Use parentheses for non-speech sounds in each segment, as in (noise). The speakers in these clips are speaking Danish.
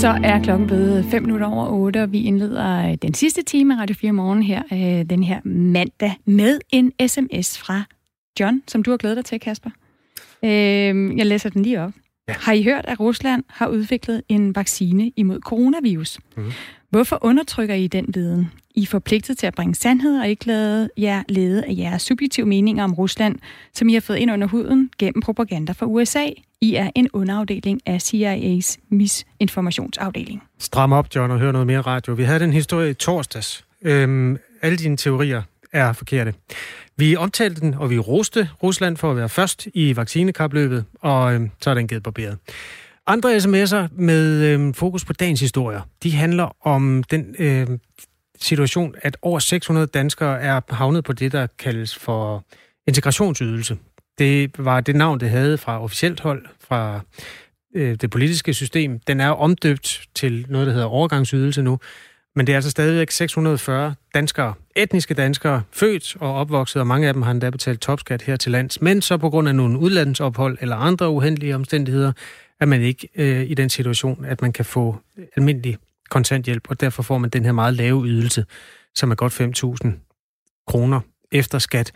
Så er klokken blevet 5 minutter over 8, og vi indleder den sidste time af Radio 4 Morgen her, øh, den her mandag, med en sms fra John, som du har glædet dig til, Kasper. Øh, jeg læser den lige op. Ja. Har I hørt, at Rusland har udviklet en vaccine imod coronavirus? Mm. Hvorfor undertrykker I den viden? I er forpligtet til at bringe sandhed og ikke lade jer lede af jeres subjektive meninger om Rusland, som I har fået ind under huden gennem propaganda fra USA. I er en underafdeling af CIA's misinformationsafdeling. Stram op, John, og hør noget mere radio. Vi havde den historie i torsdags. Øhm, alle dine teorier er forkerte. Vi omtalte den, og vi roste Rusland for at være først i vaccinekapløbet, og øhm, så er den givet barberet. Andre sms'er med øhm, fokus på dagens historier, de handler om den øhm, situation, at over 600 danskere er havnet på det, der kaldes for integrationsydelse. Det var det navn, det havde fra officielt hold, fra øh, det politiske system. Den er omdøbt til noget, der hedder overgangsydelse nu. Men det er altså stadigvæk 640 danskere, etniske danskere, født og opvokset, og mange af dem har endda betalt topskat her til lands. Men så på grund af nogle udlandsophold eller andre uheldige omstændigheder, er man ikke øh, i den situation, at man kan få almindelig kontanthjælp, og derfor får man den her meget lave ydelse, som er godt 5.000 kroner efter skat.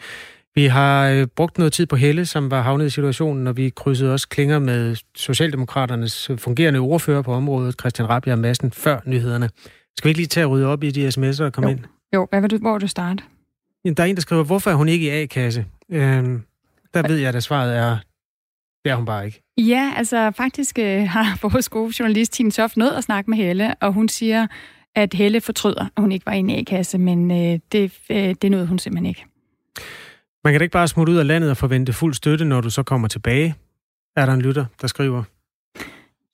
Vi har øh, brugt noget tid på Helle, som var havnet i situationen, og vi krydsede også klinger med Socialdemokraternes fungerende ordfører på området, Christian Rabia Madsen, før nyhederne. Skal vi ikke lige tage at rydde op i de sms'er og komme jo. ind? Jo, hvad vil du, hvor vil du starte? Der er en, der skriver, hvorfor er hun ikke i A-kasse? Øhm, der ved jeg, at svaret er, det er hun bare ikke. Ja, altså faktisk øh, (laughs) har vores gode journalist Tine Toft nødt at snakke med Helle, og hun siger, at Helle fortryder, at hun ikke var i en A-kasse, men øh, det, øh, det nåede hun simpelthen ikke. Man kan da ikke bare smutte ud af landet og forvente fuld støtte, når du så kommer tilbage, er der en lytter, der skriver.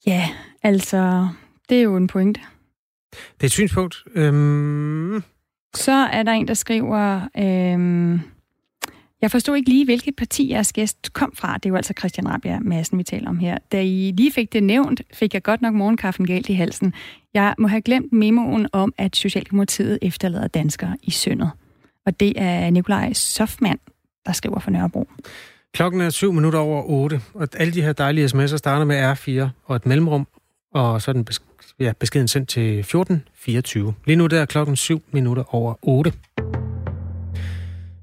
Ja, altså, det er jo en pointe. Det er et synspunkt. Øhm... Så er der en, der skriver, øhm, jeg forstod ikke lige, hvilket parti jeres gæst kom fra. Det er jo altså Christian Rabia Madsen, vi taler om her. Da I lige fik det nævnt, fik jeg godt nok morgenkaffen galt i halsen. Jeg må have glemt memoen om, at Socialdemokratiet efterlader danskere i syndet. Og det er Nikolaj Sofmand, der skriver for Nørrebro. Klokken er syv minutter over otte, og alle de her dejlige sms'er starter med R4 og et mellemrum, og så er den ja, beskeden sendt til 14.24. Lige nu der er klokken 7 minutter over 8.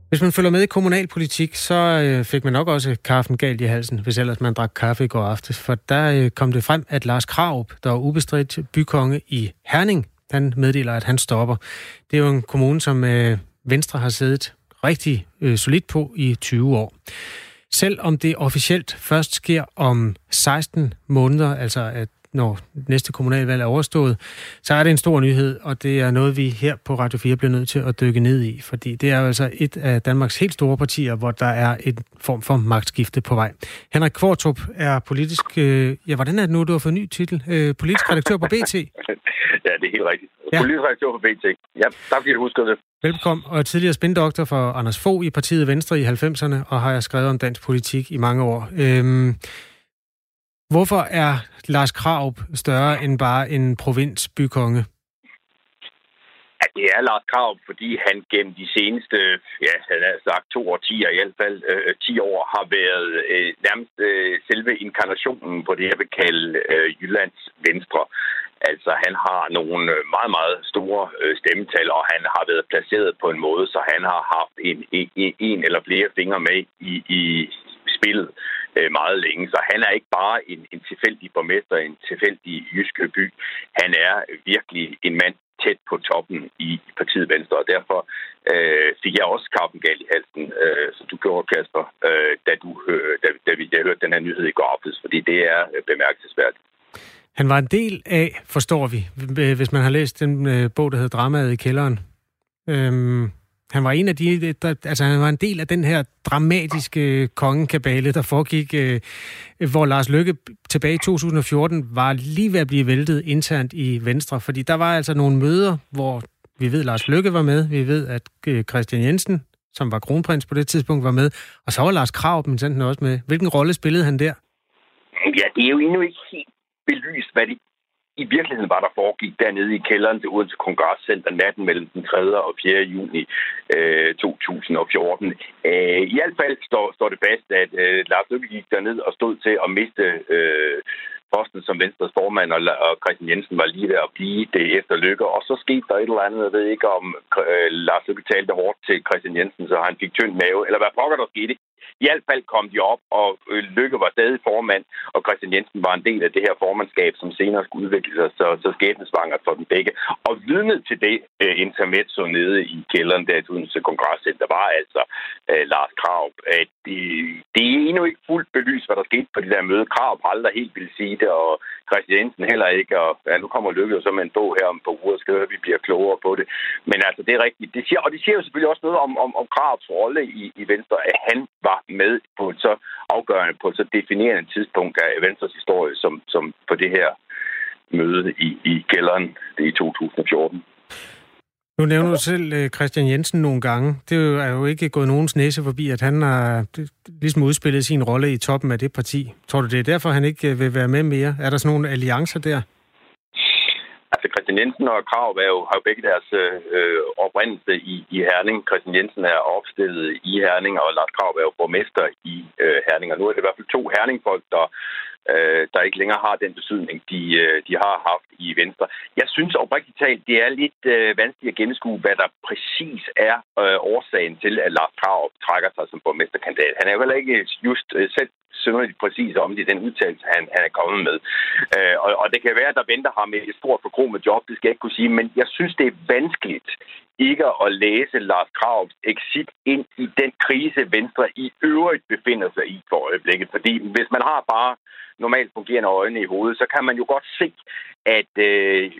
Hvis man følger med i kommunalpolitik, så øh, fik man nok også kaffen galt i halsen, hvis ellers man drak kaffe i går aftes. For der øh, kom det frem, at Lars Kraup, der er ubestridt bykonge i Herning, han meddeler, at han stopper. Det er jo en kommune, som øh, Venstre har siddet rigtig øh, solidt på i 20 år. Selvom det officielt først sker om 16 måneder, altså at når næste kommunalvalg er overstået, så er det en stor nyhed, og det er noget, vi her på Radio 4 bliver nødt til at dykke ned i, fordi det er jo altså et af Danmarks helt store partier, hvor der er en form for magtskifte på vej. Henrik Kvartrup er politisk... Øh, ja, hvordan er det nu, du har fået ny titel? Øh, politisk redaktør på BT. (laughs) ja, det er helt rigtigt. Ja. Politisk redaktør på BT. Ja, tak fordi du husker det. Velkommen, og tidligere spindoktor for Anders Fogh i partiet Venstre i 90'erne, og har jeg skrevet om dansk politik i mange år. Øhm, Hvorfor er Lars Kraup større end bare en provinsbykonge? Ja, det er Lars Kraup, fordi han gennem de seneste, ja, han har sagt to årtier, i hvert fald øh, 10 år, har været øh, nærmest øh, selve inkarnationen på det, jeg vil kalde øh, Jyllands Venstre. Altså, han har nogle øh, meget, meget store øh, stemmetal, og han har været placeret på en måde, så han har haft en, en, en eller flere fingre med i, i spillet øh, meget længe. Så han er ikke bare en, en tilfældig borgmester, en tilfældig jyske by. Han er virkelig en mand tæt på toppen i partiet Venstre, og derfor øh, fik jeg også kappen galt i halsen, øh, som du gjorde, Kasper, øh, da, du, øh, da, da, vi, da jeg hørte den her nyhed i går aftes, fordi det er øh, bemærkelsesværdigt. Han var en del af, forstår vi, hvis man har læst den øh, bog, der hedder Dramaet i kælderen. Øhm, han var en af de, der, altså han var en del af den her dramatiske kongekabale, der foregik, øh, hvor Lars Løkke tilbage i 2014 var lige ved at blive væltet internt i Venstre. Fordi der var altså nogle møder, hvor vi ved, at Lars Løkke var med, vi ved, at øh, Christian Jensen, som var kronprins på det tidspunkt, var med, og så var Lars Krav, men også med. Hvilken rolle spillede han der? Ja, det er jo endnu ikke helt belyst, hvad det i virkeligheden var, der foregik dernede i kælderen til Odense Kongresscenter natten mellem den 3. og 4. juni øh, 2014. Øh, I hvert fald står, står det fast, at øh, Lars Løkke gik derned og stod til at miste øh, posten som Venstres formand, og, og Christian Jensen var lige ved at blive det efter lykke. Og så skete der et eller andet, jeg ved ikke om øh, Lars Lykke talte hårdt til Christian Jensen, så han fik tynd mave, eller hvad pokker der skete. I hvert fald kom de op, og øh, Lykke var stadig formand, og Christian Jensen var en del af det her formandskab, som senere skulle udvikle sig, så, så skæbnesvangert for dem begge. Og vidnet til det øh, intermezzo nede i kælderen der til Odense Kongresscenter var altså øh, Lars Krav. At det, det er endnu ikke fuldt belyst, hvad der skete på det der møde. Krav har aldrig helt ville sige det, og Christian Jensen heller ikke. Og ja, nu kommer Lykke jo så med en bog her om på uger, skal vi bliver klogere på det. Men altså, det er rigtigt. Det siger, og det siger jo selvfølgelig også noget om, om, om Kravs rolle i, i Venstre, at han var med på et så afgørende, på et så definerende tidspunkt af Venstres historie, som, som på det her møde i, i kælderen i 2014. Nu nævner du selv øh, Christian Jensen nogle gange. Det er jo ikke gået nogens næse forbi, at han har øh, ligesom udspillet sin rolle i toppen af det parti. Tror du, det er derfor, han ikke øh, vil være med mere? Er der sådan nogle alliancer der? Christian Jensen og Krav er jo, har jo begge deres øh, oprindelse i, i Herning. Christian Jensen er opstillet i Herning, og Lars Krav er jo borgmester i øh, Herning. Og nu er det i hvert fald to Herningfolk, der øh, der ikke længere har den betydning, de, øh, de har haft i Venstre. Jeg synes oprigtigt talt, det er lidt øh, vanskeligt at gennemskue, hvad der præcis er øh, årsagen til, at Lars Krav trækker sig som borgmesterkandidat. Han er jo heller ikke just øh, selv synderligt præcis om det, den udtalelse, han, han er kommet med. Øh, og, og det kan være, at der venter ham et stort med job, det skal jeg ikke kunne sige, men jeg synes, det er vanskeligt ikke at læse Lars Kravs exit ind i den krise, Venstre i øvrigt befinder sig i for øjeblikket. Fordi hvis man har bare normalt fungerende øjne i hovedet, så kan man jo godt se, at øh,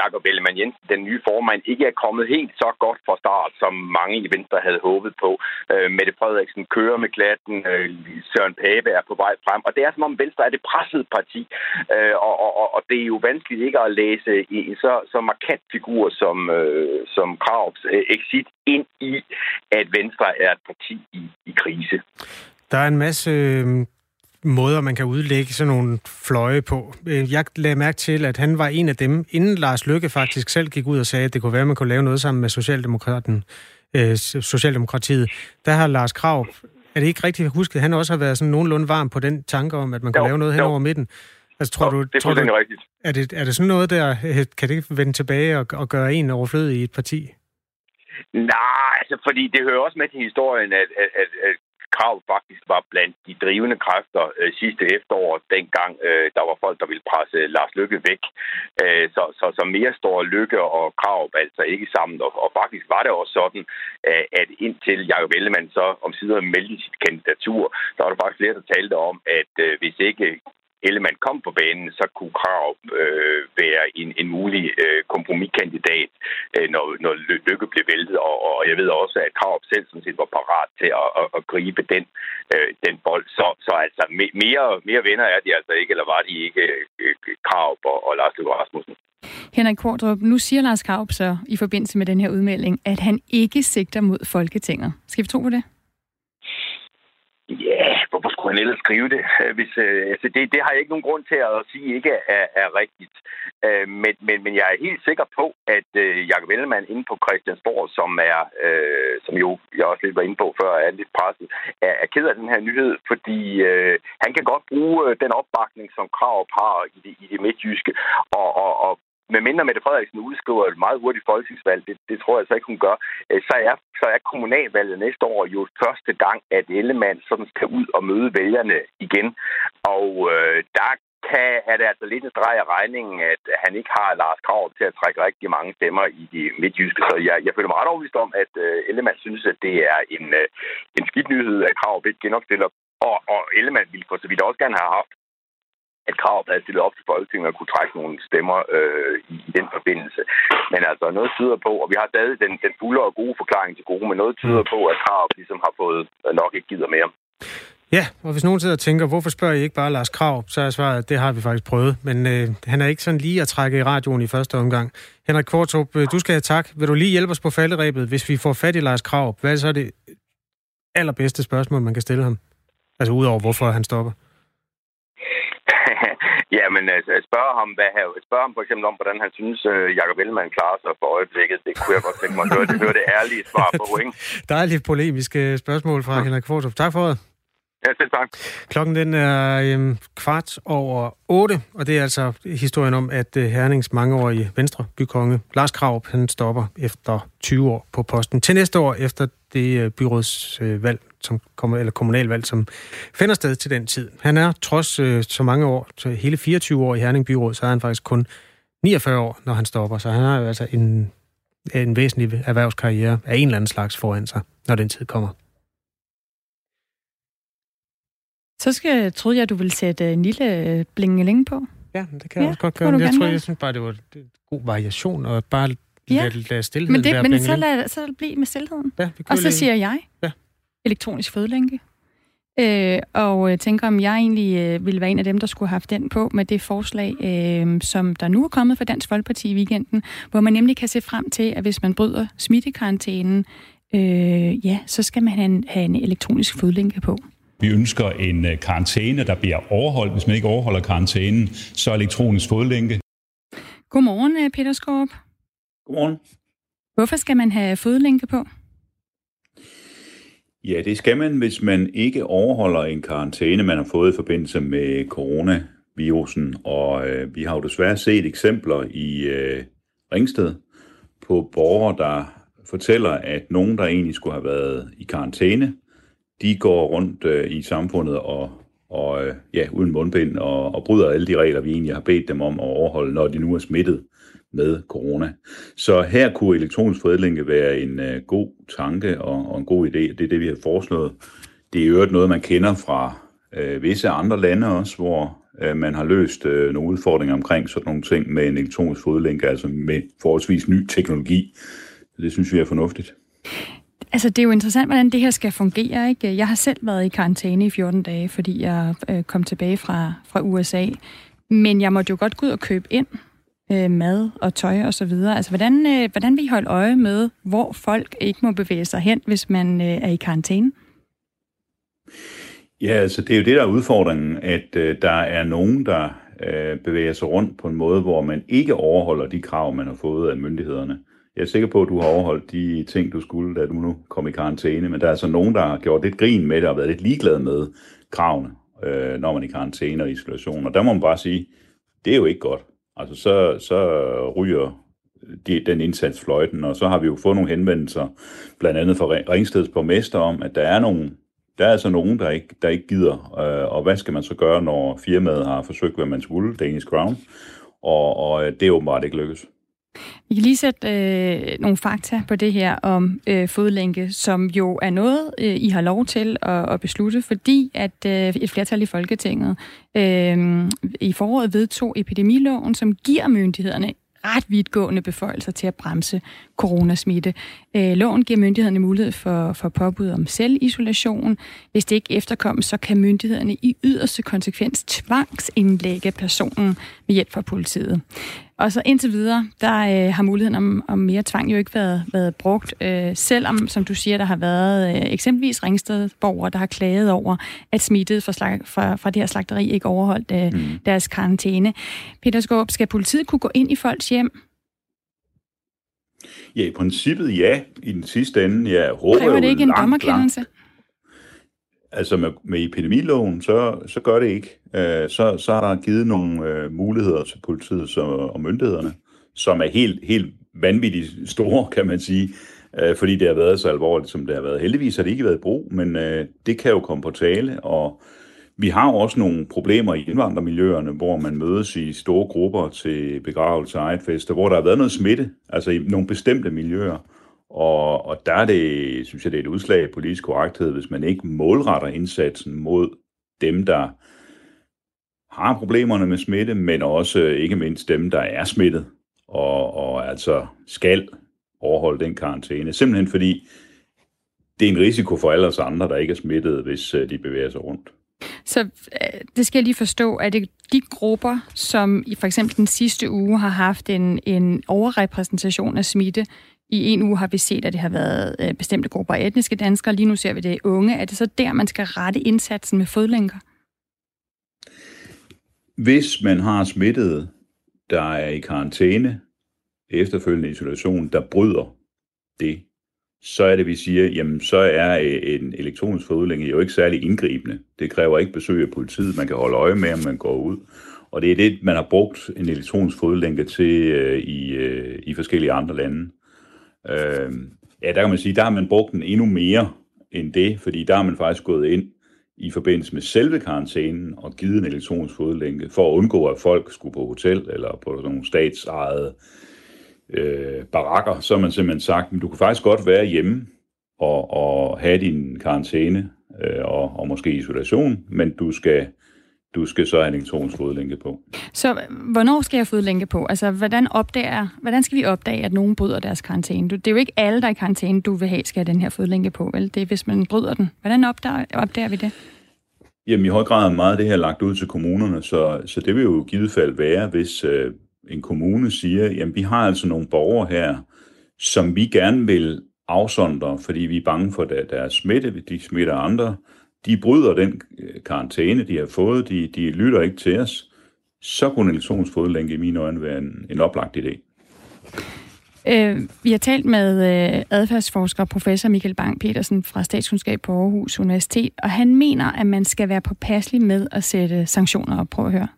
Jakob Ellemann Jensen, den nye formand, ikke er kommet helt så godt fra start, som mange i Venstre havde håbet på. Øh, Mette Frederiksen kører med klatten, øh, Søren Pape er på vej frem, og det er som om Venstre er det pressede parti, øh, og, og, og det er jo vanskeligt ikke at læse en så, så markant figur som, øh, som Kravs øh, exit ind i, at Venstre er et parti i, i krise. Der er en masse øh, måder, man kan udlægge sådan nogle fløje på. Øh, jeg lagde mærke til, at han var en af dem, inden Lars Lykke faktisk selv gik ud og sagde, at det kunne være, at man kunne lave noget sammen med Socialdemokraten, øh, Socialdemokratiet. Der har Lars Krav, er det ikke rigtigt husket, at han også har været sådan nogenlunde varm på den tanke om, at man kunne jo, lave noget hen over midten? Altså, tror jo, du, det er tror du, rigtigt. Er det, er det sådan noget der, kan det vende tilbage og, og gøre en overflødig i et parti? Nej, altså fordi det hører også med til historien, at, at, at, at Krav faktisk var blandt de drivende kræfter øh, sidste efterår, dengang øh, der var folk, der ville presse Lars Lykke væk. Øh, så, så, så mere står Lykke og Krav altså ikke sammen. Og, og faktisk var det også sådan, øh, at indtil Jacob Ellemann så om sider meldte sit kandidatur, der var der faktisk flere, der talte om, at øh, hvis ikke Ellemann kom på banen, så kunne Krav øh, være en, en mulig øh, kompromiskandidat, øh, når, når Lykke blev væltet. Og, og jeg ved også, at Krav selv sådan set var parat til at, at, at gribe den, øh, den bold. Så, så altså mere, mere venner er de altså ikke, eller var de ikke øh, Krav og, og Lars Løkke Rasmussen. Henrik Kordrup, nu siger Lars Kraup så i forbindelse med den her udmelding, at han ikke sigter mod Folketinget. Skal vi tro på det? Ja, hvorfor skulle han ellers skrive det? Øh, hvis, øh, altså det, det har jeg ikke nogen grund til at sige ikke er, er rigtigt. Øh, men, men, men jeg er helt sikker på, at øh, Jacob Ellemann inde på Christiansborg, som er, øh, som jo jeg også lidt var inde på før, er lidt presset, er, er ked af den her nyhed, fordi øh, han kan godt bruge øh, den opbakning, som Krav har i det, i det midtjyske, og, og, og med mindre Mette Frederiksen udskriver et meget hurtigt folketingsvalg, det, det tror jeg så ikke, hun gør, øh, så er, så er kommunalvalget næste år jo første gang, at Ellemann sådan skal ud og møde vælgerne igen. Og øh, der kan, er det altså lidt en streg af regningen, at han ikke har Lars Krav til at trække rigtig mange stemmer i de midtjyske. Så jeg, jeg føler mig ret overbevist om, at øh, Ellemann synes, at det er en, øh, en skidt nyhed, at Krav ikke genopstiller. Og, og Ellemann ville for så vidt også gerne have haft at krav havde stillet op til Folketinget og kunne trække nogle stemmer øh, i, i den forbindelse. Men altså, noget tyder på, og vi har stadig den, den fulde og gode forklaring til gode, men noget tyder på, at krav ligesom har fået øh, nok ikke gider mere. Ja, og hvis nogen sidder og tænker, hvorfor spørger I ikke bare Lars Krav, så er svaret, det har vi faktisk prøvet. Men øh, han er ikke sådan lige at trække i radioen i første omgang. Henrik Kvartrup, øh, du skal have tak. Vil du lige hjælpe os på falderæbet, hvis vi får fat i Lars Krav? Hvad er så det allerbedste spørgsmål, man kan stille ham? Altså udover, hvorfor han stopper? Ja, men altså, spørge ham, hvad her, spørge ham for eksempel om, hvordan han synes, uh, Jacob Ellemann klarer sig for øjeblikket. Det kunne jeg godt tænke mig at høre det, høre det ærlige svar på, ikke? (laughs) Dejligt polemiske spørgsmål fra ja. Henrik Kvartrup. Tak for det. Ja, selv tak. Klokken den er øhm, kvart over 8, og det er altså historien om, at øh, Hernings mangeårige venstre bykonge Lars Kraup, han stopper efter 20 år på posten. Til næste år efter det øh, byrådsvalg, som kommer, eller kommunalvalg, som finder sted til den tid. Han er trods øh, så mange år, så hele 24 år i Herning Byråd, så er han faktisk kun 49 år, når han stopper. Så han har jo altså en, en væsentlig erhvervskarriere af en eller anden slags foran sig, når den tid kommer. Så skal, troede jeg, du ville sætte en lille blingeling på. Ja, det kan jeg ja, også godt gøre. Jeg tror, jeg synes bare, det var en god variation, og bare ja. lade, lade stillheden men det, være Men så lad, så lad blive med stillheden. Ja, og så lige... siger jeg ja. Elektronisk fodlænke. Øh, og jeg tænker, om jeg egentlig øh, ville være en af dem, der skulle have haft den på med det forslag, øh, som der nu er kommet fra Dansk Folkeparti i weekenden, hvor man nemlig kan se frem til, at hvis man bryder smittekarantænen, øh, ja, så skal man have en, have en elektronisk fodlænke på. Vi ønsker en øh, karantæne, der bliver overholdt. Hvis man ikke overholder karantænen, så elektronisk fodlænke. Godmorgen, øh, Peter Skorp. Godmorgen. Hvorfor skal man have fodlænke på? Ja, det skal man, hvis man ikke overholder en karantæne, man har fået i forbindelse med coronavirusen. Og øh, vi har jo desværre set eksempler i øh, Ringsted på borgere, der fortæller, at nogen, der egentlig skulle have været i karantæne, de går rundt øh, i samfundet og, og øh, ja, uden mundbind og, og bryder alle de regler, vi egentlig har bedt dem om at overholde, når de nu er smittet med corona. Så her kunne elektronisk fodlænke være en øh, god tanke og, og en god idé. Det er det, vi har foreslået. Det er i øvrigt noget, man kender fra øh, visse andre lande også, hvor øh, man har løst øh, nogle udfordringer omkring sådan nogle ting med en elektronisk fodlænke, altså med forholdsvis ny teknologi. Det synes vi er fornuftigt. Altså, det er jo interessant, hvordan det her skal fungere. Ikke? Jeg har selv været i karantæne i 14 dage, fordi jeg øh, kom tilbage fra, fra USA. Men jeg måtte jo godt gå ud og købe ind øh, mad og tøj og så videre. Altså, hvordan, øh, hvordan vil I holde øje med, hvor folk ikke må bevæge sig hen, hvis man øh, er i karantæne? Ja, altså det er jo det, der er udfordringen, at øh, der er nogen, der øh, bevæger sig rundt på en måde, hvor man ikke overholder de krav, man har fået af myndighederne. Jeg er sikker på, at du har overholdt de ting, du skulle, da du nu kom i karantæne, men der er altså nogen, der har gjort lidt grin med det og været lidt ligeglade med kravene, øh, når man er i karantæne og isolation. Og der må man bare sige, det er jo ikke godt. Altså så, så ryger de, den indsats fløjten, og så har vi jo fået nogle henvendelser, blandt andet fra Ringsteds borgmester om, at der er nogle der er altså nogen, der ikke, der ikke gider. Øh, og hvad skal man så gøre, når firmaet har forsøgt, hvad man skulle, Danish Crown? Og, og øh, det er åbenbart ikke lykkes. Vi kan lige sætte øh, nogle fakta på det her om øh, fodlænke, som jo er noget, øh, I har lov til at, at beslutte, fordi at øh, et flertal i Folketinget øh, i foråret vedtog epidemiloven, som giver myndighederne ret vidtgående beføjelser til at bremse coronasmitte. Øh, loven giver myndighederne mulighed for, for påbud om selvisolation. Hvis det ikke efterkommes, så kan myndighederne i yderste konsekvens tvangsindlægge personen med hjælp fra politiet. Og så indtil videre, der øh, har muligheden om, om mere tvang jo ikke været, været brugt, øh, selvom, som du siger, der har været øh, eksempelvis Ringstedborgere, der har klaget over, at smittet fra, slag, fra, fra det her slagteri ikke overholdt øh, mm. deres karantæne. Peter Skåb, skal politiet kunne gå ind i folks hjem? Ja, i princippet ja. I den sidste ende, jeg håber Kræver det ikke en dommerkendelse? Langt, Altså med, med epidemiloven, så, så gør det ikke. Øh, så, så har der givet nogle øh, muligheder til politiet så, og myndighederne, som er helt, helt vanvittigt store, kan man sige, øh, fordi det har været så alvorligt, som det har været. Heldigvis har det ikke været brug, men øh, det kan jo komme på tale, og vi har jo også nogle problemer i indvandrermiljøerne, hvor man mødes i store grupper til begravelse og hvor der har været noget smitte, altså i nogle bestemte miljøer. Og, og der er det, synes jeg, det er et udslag af politisk korrekthed, hvis man ikke målretter indsatsen mod dem, der har problemerne med smitte, men også øh, ikke mindst dem, der er smittet, og, og altså skal overholde den karantæne. Simpelthen fordi det er en risiko for alle os andre, der ikke er smittet, hvis øh, de bevæger sig rundt. Så øh, det skal jeg lige forstå. at det de grupper, som i for eksempel den sidste uge har haft en, en overrepræsentation af smitte, i en uge har vi set, at det har været øh, bestemte grupper af etniske danskere. Lige nu ser vi det unge. Er det så der, man skal rette indsatsen med fodlænker? Hvis man har smittet, der er i karantæne, efterfølgende isolation, der bryder det, så er det, vi siger, jamen så er øh, en elektronisk fodlænge jo ikke særlig indgribende. Det kræver ikke besøg af politiet. Man kan holde øje med, om man går ud. Og det er det, man har brugt en elektronisk fodlænke til øh, i, øh, i forskellige andre lande. Øh, ja, der kan man sige, der har man brugt den endnu mere end det, fordi der har man faktisk gået ind i forbindelse med selve karantænen og givet en elektronisk fodlænke, for at undgå, at folk skulle på hotel eller på nogle statsejede øh, barakker, så har man simpelthen sagt, at du kan faktisk godt være hjemme og, og have din karantæne øh, og, og måske isolation, men du skal du skal så have en elektronisk fodlænke på. Så hvornår skal jeg fodlænke på? Altså, hvordan, opdager, hvordan skal vi opdage, at nogen bryder deres karantæne? Det er jo ikke alle, der er i karantæne, du vil have, skal have den her fodlænke på, vel? Det er, hvis man bryder den. Hvordan opdager, opdager vi det? Jamen, i høj grad er meget af det her lagt ud til kommunerne, så, så det vil jo i givet fald være, hvis øh, en kommune siger, jamen, vi har altså nogle borgere her, som vi gerne vil afsondre, fordi vi er bange for deres smitte, de smitter andre, de bryder den øh, karantæne, de har fået, de, de lytter ikke til os, så kunne en elektronisk fodlænke i mine øjne være en, en oplagt idé. Øh, vi har talt med øh, adfærdsforsker professor Michael Bang petersen fra Statskundskab på Aarhus Universitet, og han mener, at man skal være påpasselig med at sætte sanktioner op. Prøv at høre.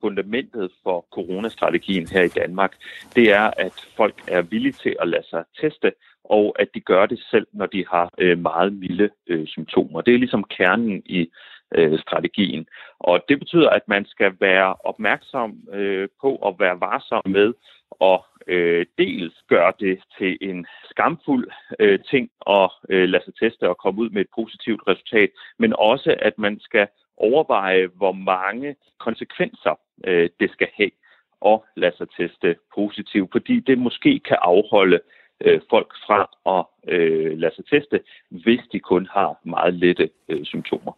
Fundamentet for coronastrategien her i Danmark, det er, at folk er villige til at lade sig teste, og at de gør det selv, når de har øh, meget milde øh, symptomer. Det er ligesom kernen i øh, strategien. Og det betyder, at man skal være opmærksom øh, på at være varsom med at øh, dels gøre det til en skamfuld øh, ting at øh, lade sig teste og komme ud med et positivt resultat, men også at man skal overveje, hvor mange konsekvenser øh, det skal have at lade sig teste positivt, fordi det måske kan afholde øh, folk fra at øh, lade sig teste, hvis de kun har meget lette øh, symptomer.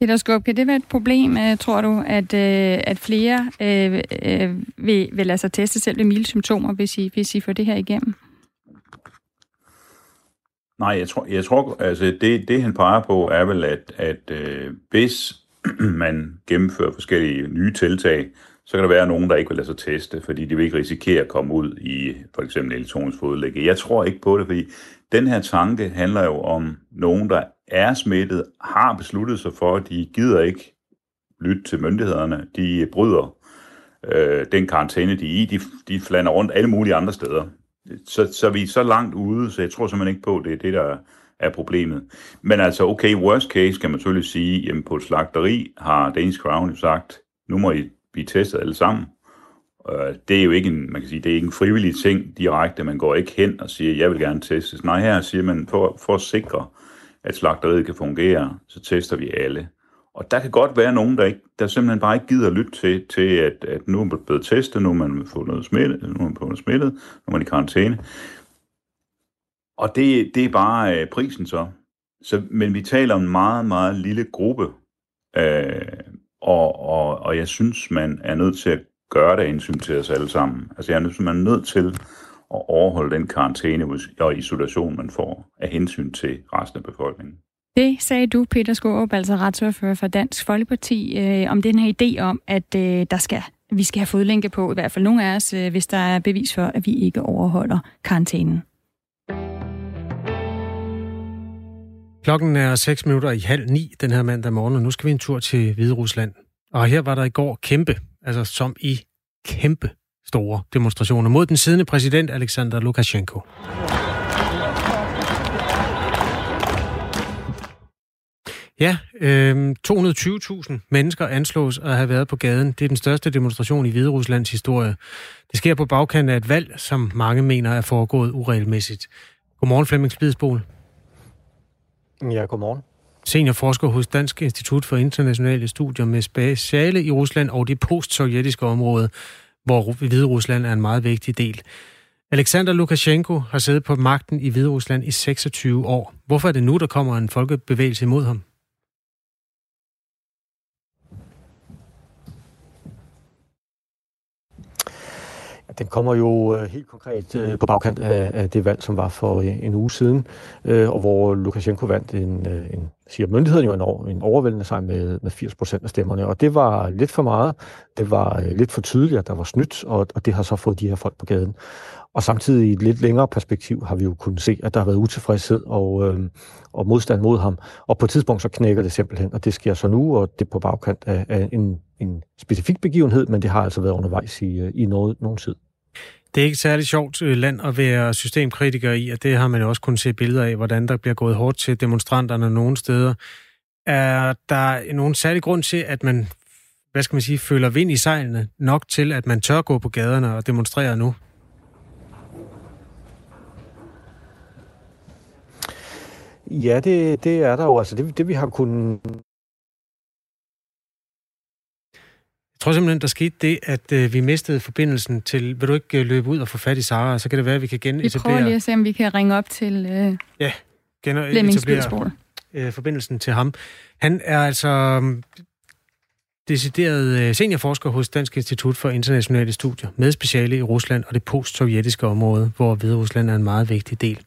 Peter Skub, kan det være et problem, øh, tror du, at, øh, at flere øh, øh, vil, vil lade sig teste selv ved milde symptomer, hvis I, hvis I får det her igennem? Nej, jeg tror, jeg tror altså det, det han peger på er vel, at, at øh, hvis (clears throat) man gennemfører forskellige nye tiltag, så kan der være nogen, der ikke vil lade sig teste, fordi de vil ikke risikere at komme ud i for eksempel elektronisk fodlægge. Jeg tror ikke på det, fordi den her tanke handler jo om nogen, der er smittet, har besluttet sig for, at de gider ikke lytte til myndighederne. De bryder øh, den karantæne, de er i. De, de flander rundt alle mulige andre steder. Så, så vi er så langt ude, så jeg tror simpelthen ikke på, at det er det, der er problemet. Men altså, okay, worst case kan man selvfølgelig sige, jamen på et slagteri har Danish Crown jo sagt, nu må I blive testet alle sammen. Øh, det er jo ikke en, man kan sige, det er ikke en frivillig ting direkte. Man går ikke hen og siger, jeg vil gerne testes. Nej, her siger man, for, for at sikre, at slagteriet kan fungere, så tester vi alle. Og der kan godt være nogen, der, ikke, der simpelthen bare ikke gider lytte til, til at, at nu er man blevet testet, nu er man fundet smittet, nu er man fundet smittet, nu er man i karantæne. Og det, det er bare øh, prisen så. så. Men vi taler om en meget, meget lille gruppe, øh, og, og, og jeg synes, man er nødt til at gøre det hensyn til os alle sammen. Altså jeg synes, man er nødt til at overholde den karantæne og isolation, man får af hensyn til resten af befolkningen. Det sagde du, Peter Skorup, altså retsordfører for Dansk Folkeparti, øh, om den her idé om, at øh, der skal, vi skal have fodlænke på, i hvert fald nogle af os, øh, hvis der er bevis for, at vi ikke overholder karantænen. Klokken er 6 minutter i halv ni den her mandag morgen, og nu skal vi en tur til Hvide Rusland. Og her var der i går kæmpe, altså som i kæmpe store demonstrationer mod den siddende præsident Alexander Lukashenko. Ja, øh, 220.000 mennesker anslås at have været på gaden. Det er den største demonstration i Hvide Ruslands historie. Det sker på bagkant af et valg, som mange mener er foregået uregelmæssigt. Godmorgen, Flemming Spidsbol. Ja, godmorgen. Seniorforsker hos Dansk Institut for Internationale Studier med speciale i Rusland og det postsovjetiske område, hvor Hvide Rusland er en meget vigtig del. Alexander Lukashenko har siddet på magten i Hvide Rusland i 26 år. Hvorfor er det nu, der kommer en folkebevægelse imod ham? Den kommer jo øh, helt konkret øh, på bagkant af, det valg, som var for øh, en uge siden, og hvor Lukashenko vandt en, en siger myndigheden jo en, en overvældende sejr med, med 80 procent af stemmerne, og det var lidt for meget. Det var lidt for tydeligt, at der var snydt, og, og det har så fået de her folk på gaden. Og samtidig i et lidt længere perspektiv har vi jo kunnet se, at der har været utilfredshed og, øh, og modstand mod ham. Og på et tidspunkt så knækker det simpelthen, og det sker så nu, og det er på bagkant af, af en, en specifik begivenhed, men det har altså været undervejs i, i noget, nogen tid. Det er ikke særlig særligt sjovt øh, land at være systemkritiker i, og det har man jo også kunnet se billeder af, hvordan der bliver gået hårdt til demonstranterne nogle steder. Er der nogen særlig grund til, at man, hvad skal man sige, føler vind i sejlene nok til, at man tør gå på gaderne og demonstrere nu? Ja, det, det er der jo. Altså det, det vi har kunnet Jeg tror simpelthen, der skete det, at øh, vi mistede forbindelsen til... Vil du ikke øh, løbe ud og få fat i Sara, så kan det være, at vi kan genetablere... Vi prøver lige at se, om vi kan ringe op til øh, ja, genetablere øh, forbindelsen til ham. Han er altså um, decideret øh, seniorforsker hos Dansk Institut for Internationale Studier med speciale i Rusland og det post-sovjetiske område, hvor Hvide Rusland er en meget vigtig del.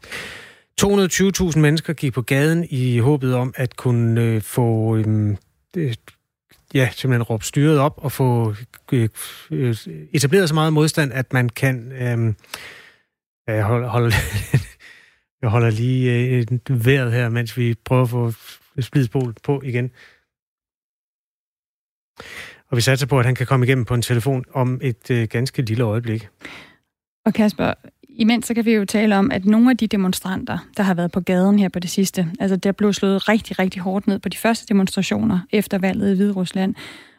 220.000 mennesker gik på gaden i håbet om at kunne øh, få øh, ja, simpelthen råbe styret op og få øh, øh, etableret så meget modstand, at man kan øh, holde, holde (laughs) jeg holder lige øh, vejret her, mens vi prøver at få splidspol på igen. Og vi satser på, at han kan komme igennem på en telefon om et øh, ganske lille øjeblik. Og Kasper, imens så kan vi jo tale om, at nogle af de demonstranter, der har været på gaden her på det sidste, altså der blev slået rigtig, rigtig hårdt ned på de første demonstrationer efter valget i Hvide Rusland.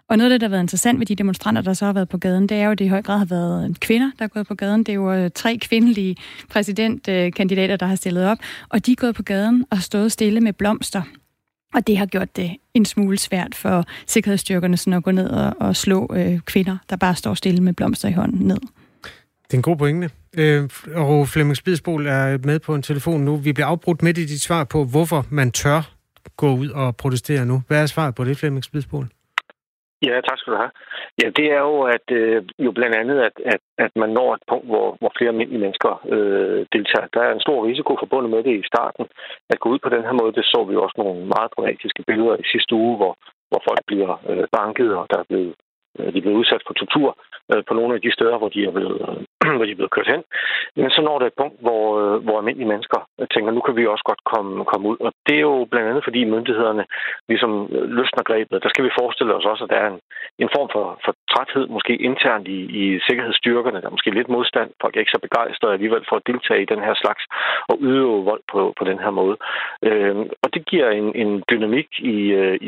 Og noget af det, der har været interessant ved de demonstranter, der så har været på gaden, det er jo, at det i høj grad har været kvinder, der er gået på gaden. Det er jo øh, tre kvindelige præsidentkandidater, der har stillet op, og de er gået på gaden og stået stille med blomster. Og det har gjort det en smule svært for sikkerhedsstyrkerne sådan at gå ned og, og slå øh, kvinder, der bare står stille med blomster i hånden ned. Det er en god pointe. Øh, og Flemming Spidsbol er med på en telefon nu. Vi bliver afbrudt midt i dit svar på, hvorfor man tør gå ud og protestere nu. Hvad er svaret på det, Flemming Spidsbol? Ja, tak skal du have. Ja, det er jo at øh, jo blandt andet, at, at, at man når et punkt, hvor, hvor flere almindelige mennesker øh, deltager. Der er en stor risiko forbundet med det i starten. At gå ud på den her måde, det så vi også nogle meget dramatiske billeder i sidste uge, hvor, hvor folk bliver øh, banket, og der er blevet Øh, de bliver udsat for tortur øh, på nogle af de steder, hvor de er blevet, øh, (clears throat) hvor de er blevet kørt hen. Men så når der et punkt, hvor, øh, hvor almindelige mennesker øh, tænker, nu kan vi også godt komme, komme ud. Og det er jo blandt andet, fordi myndighederne ligesom øh, løsner grebet. Der skal vi forestille os også, at der er en, en form for, for træthed, måske internt i, i sikkerhedsstyrkerne. Der er måske lidt modstand. Folk er ikke så begejstrede alligevel for at deltage i den her slags og udøve vold på, på den her måde. Øh, og det giver en, en dynamik i,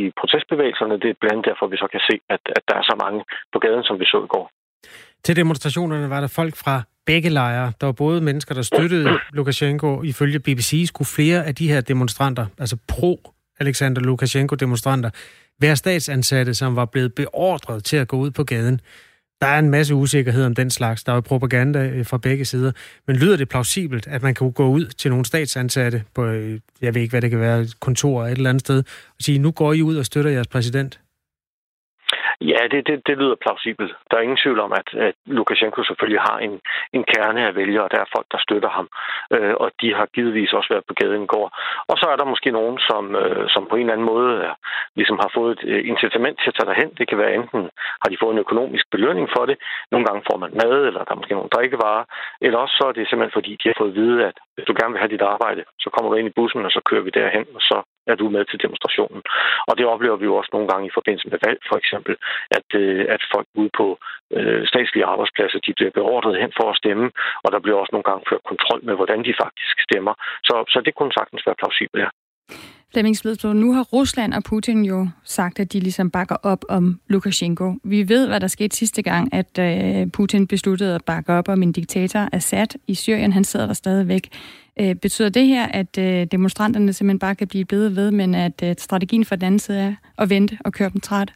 i protestbevægelserne. Det er blandt andet derfor, vi så kan se, at, at der er så mange på gaden, som vi så i går. Til demonstrationerne var der folk fra begge lejre. Der var både mennesker, der støttede Lukashenko. Ifølge BBC skulle flere af de her demonstranter, altså pro-Alexander Lukashenko-demonstranter, være statsansatte, som var blevet beordret til at gå ud på gaden. Der er en masse usikkerhed om den slags. Der er jo propaganda øh, fra begge sider. Men lyder det plausibelt, at man kan gå ud til nogle statsansatte på, øh, jeg ved ikke, hvad det kan være, kontor et eller andet sted, og sige, nu går I ud og støtter jeres præsident? Ja, det, det, det lyder plausibelt. Der er ingen tvivl om, at, at Lukashenko selvfølgelig har en, en kerne af vælgere, og der er folk, der støtter ham. Øh, og de har givetvis også været på gaden i går. Og så er der måske nogen, som, øh, som på en eller anden måde er, ligesom har fået et øh, incitament til at tage derhen. Det kan være enten har de fået en økonomisk belønning for det, nogle gange får man mad, eller der er måske nogle drikkevarer, eller også så er det simpelthen fordi, de har fået at vide, at hvis du gerne vil have dit arbejde, så kommer du ind i bussen, og så kører vi derhen, og så er du med til demonstrationen. Og det oplever vi jo også nogle gange i forbindelse med valg, for eksempel, at, øh, at folk ude på øh, statslige arbejdspladser, de bliver beordret hen for at stemme, og der bliver også nogle gange ført kontrol med, hvordan de faktisk stemmer. Så, så det kunne sagtens være plausibelt, ja. Flemming Splidsbro, nu har Rusland og Putin jo sagt, at de ligesom bakker op om Lukashenko. Vi ved, hvad der skete sidste gang, at øh, Putin besluttede at bakke op om en diktator, Assad, i Syrien. Han sidder der stadigvæk. Øh, betyder det her, at øh, demonstranterne simpelthen bare kan blive bedre ved, men at øh, strategien for den anden side er at vente og køre dem træt?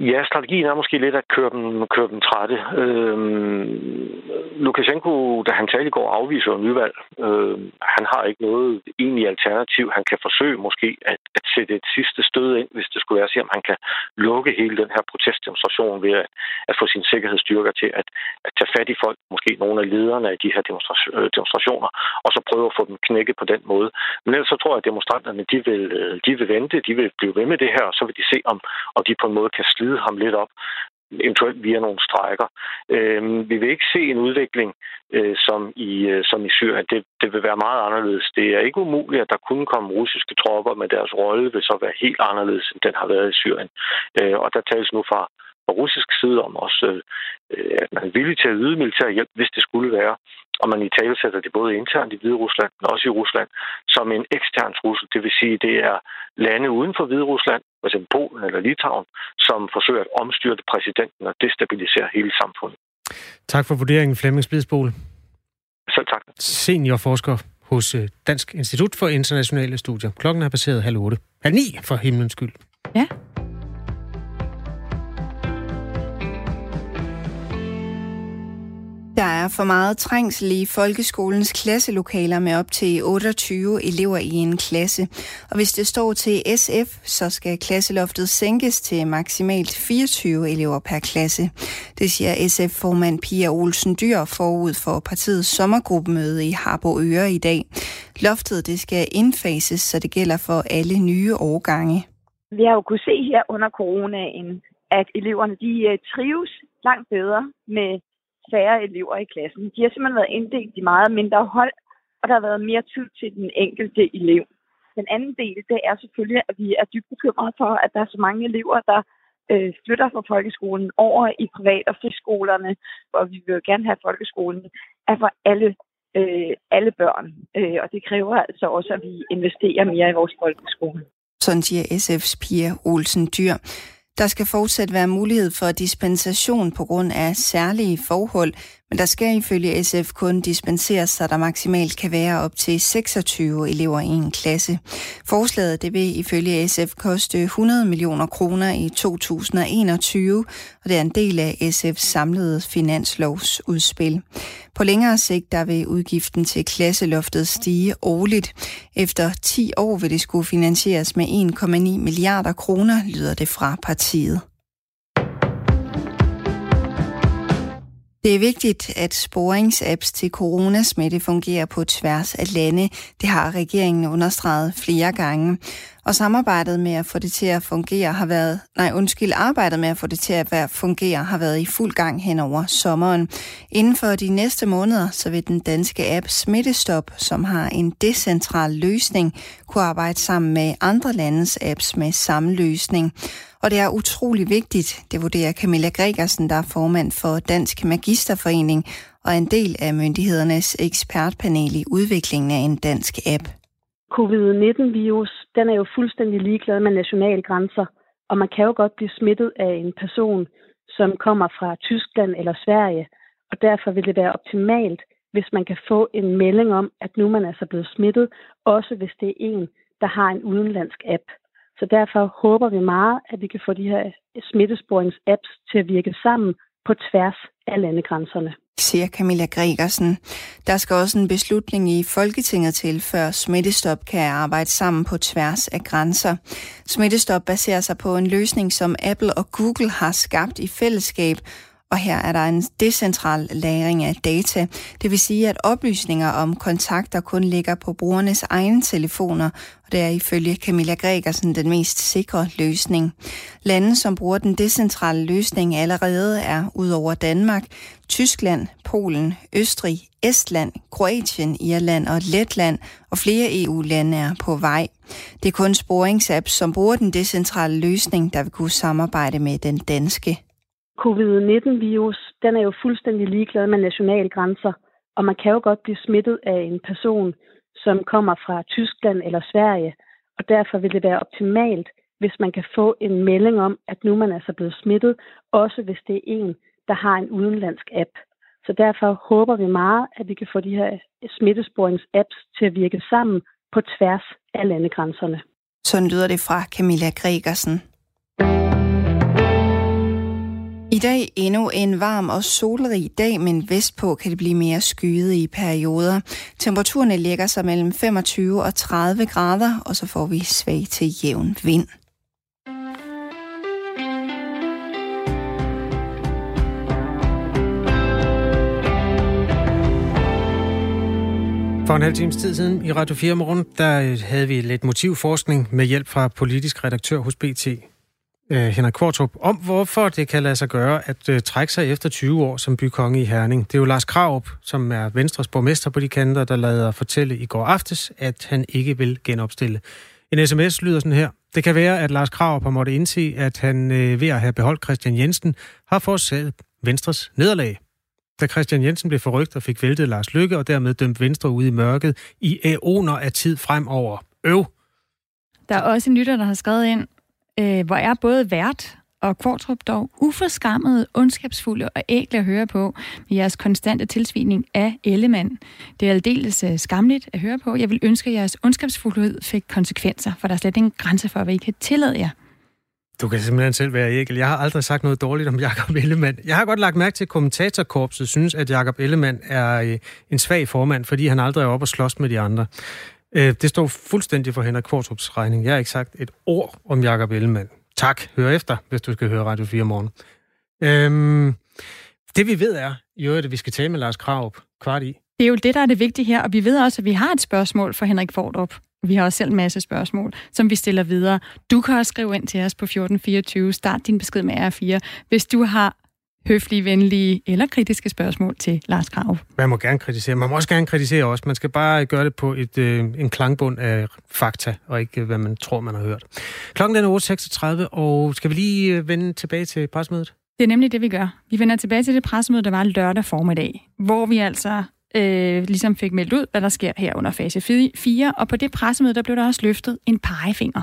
Ja, strategien er måske lidt at køre dem, køre dem trætte. Øhm, Lukashenko, da han talte i går, afviser en nyvalg. Øhm, han har ikke noget egentlig alternativ. Han kan forsøge måske at, at sætte et sidste stød ind, hvis det skulle være at se, om han kan lukke hele den her protestdemonstration ved at, at få sine sikkerhedsstyrker til at, at tage fat i folk, måske nogle af lederne af de her øh, demonstrationer, og så prøve at få dem knækket på den måde. Men ellers så tror jeg, at demonstranterne de vil, øh, de vil vente, de vil blive ved med det her, og så vil de se, om, om de på en måde kan slide ham lidt op. eventuelt via nogle strækker. Øh, vi vil ikke se en udvikling øh, som, i, øh, som i Syrien. Det, det vil være meget anderledes. Det er ikke umuligt, at der kunne komme russiske tropper, men deres rolle vil så være helt anderledes, end den har været i Syrien. Øh, og der tales nu fra fra russisk side om også, øh, at man er villig til at yde militær hjælp, hvis det skulle være. Og man i tale sætter det både internt i Hvide Rusland, men også i Rusland, som en ekstern trussel. Det vil sige, det er lande uden for Hvide Rusland, f.eks. Polen eller Litauen, som forsøger at omstyrte præsidenten og destabilisere hele samfundet. Tak for vurderingen, Flemming Splidsbol. Selv tak. Seniorforsker hos øh, Dansk Institut for Internationale Studier. Klokken er passeret halv otte. Halv ni, for himlens skyld. Ja. Er for meget trængsel i folkeskolens klasselokaler med op til 28 elever i en klasse. Og hvis det står til SF, så skal klasseloftet sænkes til maksimalt 24 elever per klasse. Det siger SF-formand Pia Olsen Dyr forud for partiets sommergruppemøde i Harbo Øre i dag. Loftet det skal indfases, så det gælder for alle nye årgange. Vi har jo kunnet se her under coronaen, at eleverne de øh, trives langt bedre med færre elever i klassen. De har simpelthen været inddelt i meget mindre hold, og der har været mere tid til den enkelte elev. Den anden del, det er selvfølgelig, at vi er dybt bekymrede for, at der er så mange elever, der øh, flytter fra folkeskolen over i privat- og friskolerne, og vi vil jo gerne have, at folkeskolen er for alle, øh, alle børn. Øh, og det kræver altså også, at vi investerer mere i vores folkeskole. Sådan siger SF's Pia Olsen Dyr. Der skal fortsat være mulighed for dispensation på grund af særlige forhold, men der skal ifølge SF kun dispenseres, så der maksimalt kan være op til 26 elever i en klasse. Forslaget det vil ifølge SF koste 100 millioner kroner i 2021, og det er en del af SF's samlede finanslovsudspil. På længere sigt der vil udgiften til klasseloftet stige årligt. Efter 10 år vil det skulle finansieres med 1,9 milliarder kroner, lyder det fra partiet. Det er vigtigt, at sporingsapps til coronasmitte fungerer på tværs af lande. Det har regeringen understreget flere gange. Og samarbejdet med at få det til at fungere har været, nej undskyld, arbejdet med at få det til at være, fungere har været i fuld gang hen over sommeren. Inden for de næste måneder, så vil den danske app Smittestop, som har en decentral løsning, kunne arbejde sammen med andre landes apps med samme løsning. Og det er utrolig vigtigt, det vurderer Camilla Gregersen, der er formand for Dansk Magisterforening og en del af myndighedernes ekspertpanel i udviklingen af en dansk app. Covid-19-virus, den er jo fuldstændig ligeglad med nationale grænser, og man kan jo godt blive smittet af en person, som kommer fra Tyskland eller Sverige, og derfor vil det være optimalt, hvis man kan få en melding om, at nu man er så blevet smittet, også hvis det er en, der har en udenlandsk app. Så derfor håber vi meget, at vi kan få de her smittesporings-apps til at virke sammen på tværs af landegrænserne siger Camilla Gregersen. Der skal også en beslutning i Folketinget til, før Smittestop kan arbejde sammen på tværs af grænser. Smittestop baserer sig på en løsning, som Apple og Google har skabt i fællesskab, og her er der en decentral lagring af data. Det vil sige, at oplysninger om kontakter kun ligger på brugernes egne telefoner, og det er ifølge Camilla Gregersen den mest sikre løsning. Lande, som bruger den decentrale løsning allerede er ud over Danmark, Tyskland, Polen, Østrig, Estland, Kroatien, Irland og Letland, og flere EU-lande er på vej. Det er kun sporingsapps, som bruger den decentrale løsning, der vil kunne samarbejde med den danske Covid-19-virus, den er jo fuldstændig ligeglad med nationale grænser, og man kan jo godt blive smittet af en person, som kommer fra Tyskland eller Sverige, og derfor vil det være optimalt, hvis man kan få en melding om, at nu man er så blevet smittet, også hvis det er en, der har en udenlandsk app. Så derfor håber vi meget, at vi kan få de her smittesporings-apps til at virke sammen på tværs af landegrænserne. Sådan lyder det fra Camilla Gregersen. Dag endnu en varm og solrig dag, men vestpå kan det blive mere skyet i perioder. Temperaturerne ligger sig mellem 25 og 30 grader, og så får vi svag til jævn vind. For en halv times tid siden i Radio 4 morgen, der havde vi lidt motivforskning med hjælp fra politisk redaktør hos BT, øh, Henrik Kvartrup, om hvorfor det kan lade sig gøre at øh, trække sig efter 20 år som bykonge i Herning. Det er jo Lars Kraup, som er Venstres borgmester på de kanter, der lader fortælle i går aftes, at han ikke vil genopstille. En sms lyder sådan her. Det kan være, at Lars Kraup har måttet indse, at han øh, ved at have beholdt Christian Jensen, har forårsaget Venstres nederlag. Da Christian Jensen blev forrygt og fik væltet Lars Lykke, og dermed dømt Venstre ud i mørket i æoner af tid fremover. Øv! Der er også en lytter, der har skrevet ind, øh, hvor er både vært og Kvartrup dog uforskammet, ondskabsfulde og ægle at høre på med jeres konstante tilsvining af Ellemann. Det er aldeles øh, skamligt at høre på. Jeg vil ønske, at jeres ondskabsfuldhed fik konsekvenser, for der er slet ingen grænse for, hvad I kan tillade jer. Du kan simpelthen selv være ægel. Jeg har aldrig sagt noget dårligt om Jakob Ellemann. Jeg har godt lagt mærke til, at kommentatorkorpset synes, at Jakob Ellemann er øh, en svag formand, fordi han aldrig er oppe og slås med de andre. Øh, det står fuldstændig for Henrik Kvartrups regning. Jeg har ikke sagt et ord om Jakob Ellemann. Tak. Hør efter, hvis du skal høre Radio 4 morgen. Øhm, det vi ved er, jo, at vi skal tale med Lars Kravup kvart i. Det er jo det, der er det vigtige her, og vi ved også, at vi har et spørgsmål for Henrik Fordrup. Vi har også selv en masse spørgsmål, som vi stiller videre. Du kan også skrive ind til os på 1424. Start din besked med R4, hvis du har høflige, venlige eller kritiske spørgsmål til Lars Krav. Man må gerne kritisere. Man må også gerne kritisere os. Man skal bare gøre det på et, øh, en klangbund af fakta, og ikke hvad man tror, man har hørt. Klokken er 8.36, og skal vi lige øh, vende tilbage til pressemødet? Det er nemlig det, vi gør. Vi vender tilbage til det pressemøde, der var lørdag formiddag, hvor vi altså øh, ligesom fik meldt ud, hvad der sker her under fase 4, og på det pressemøde, der blev der også løftet en pegefinger.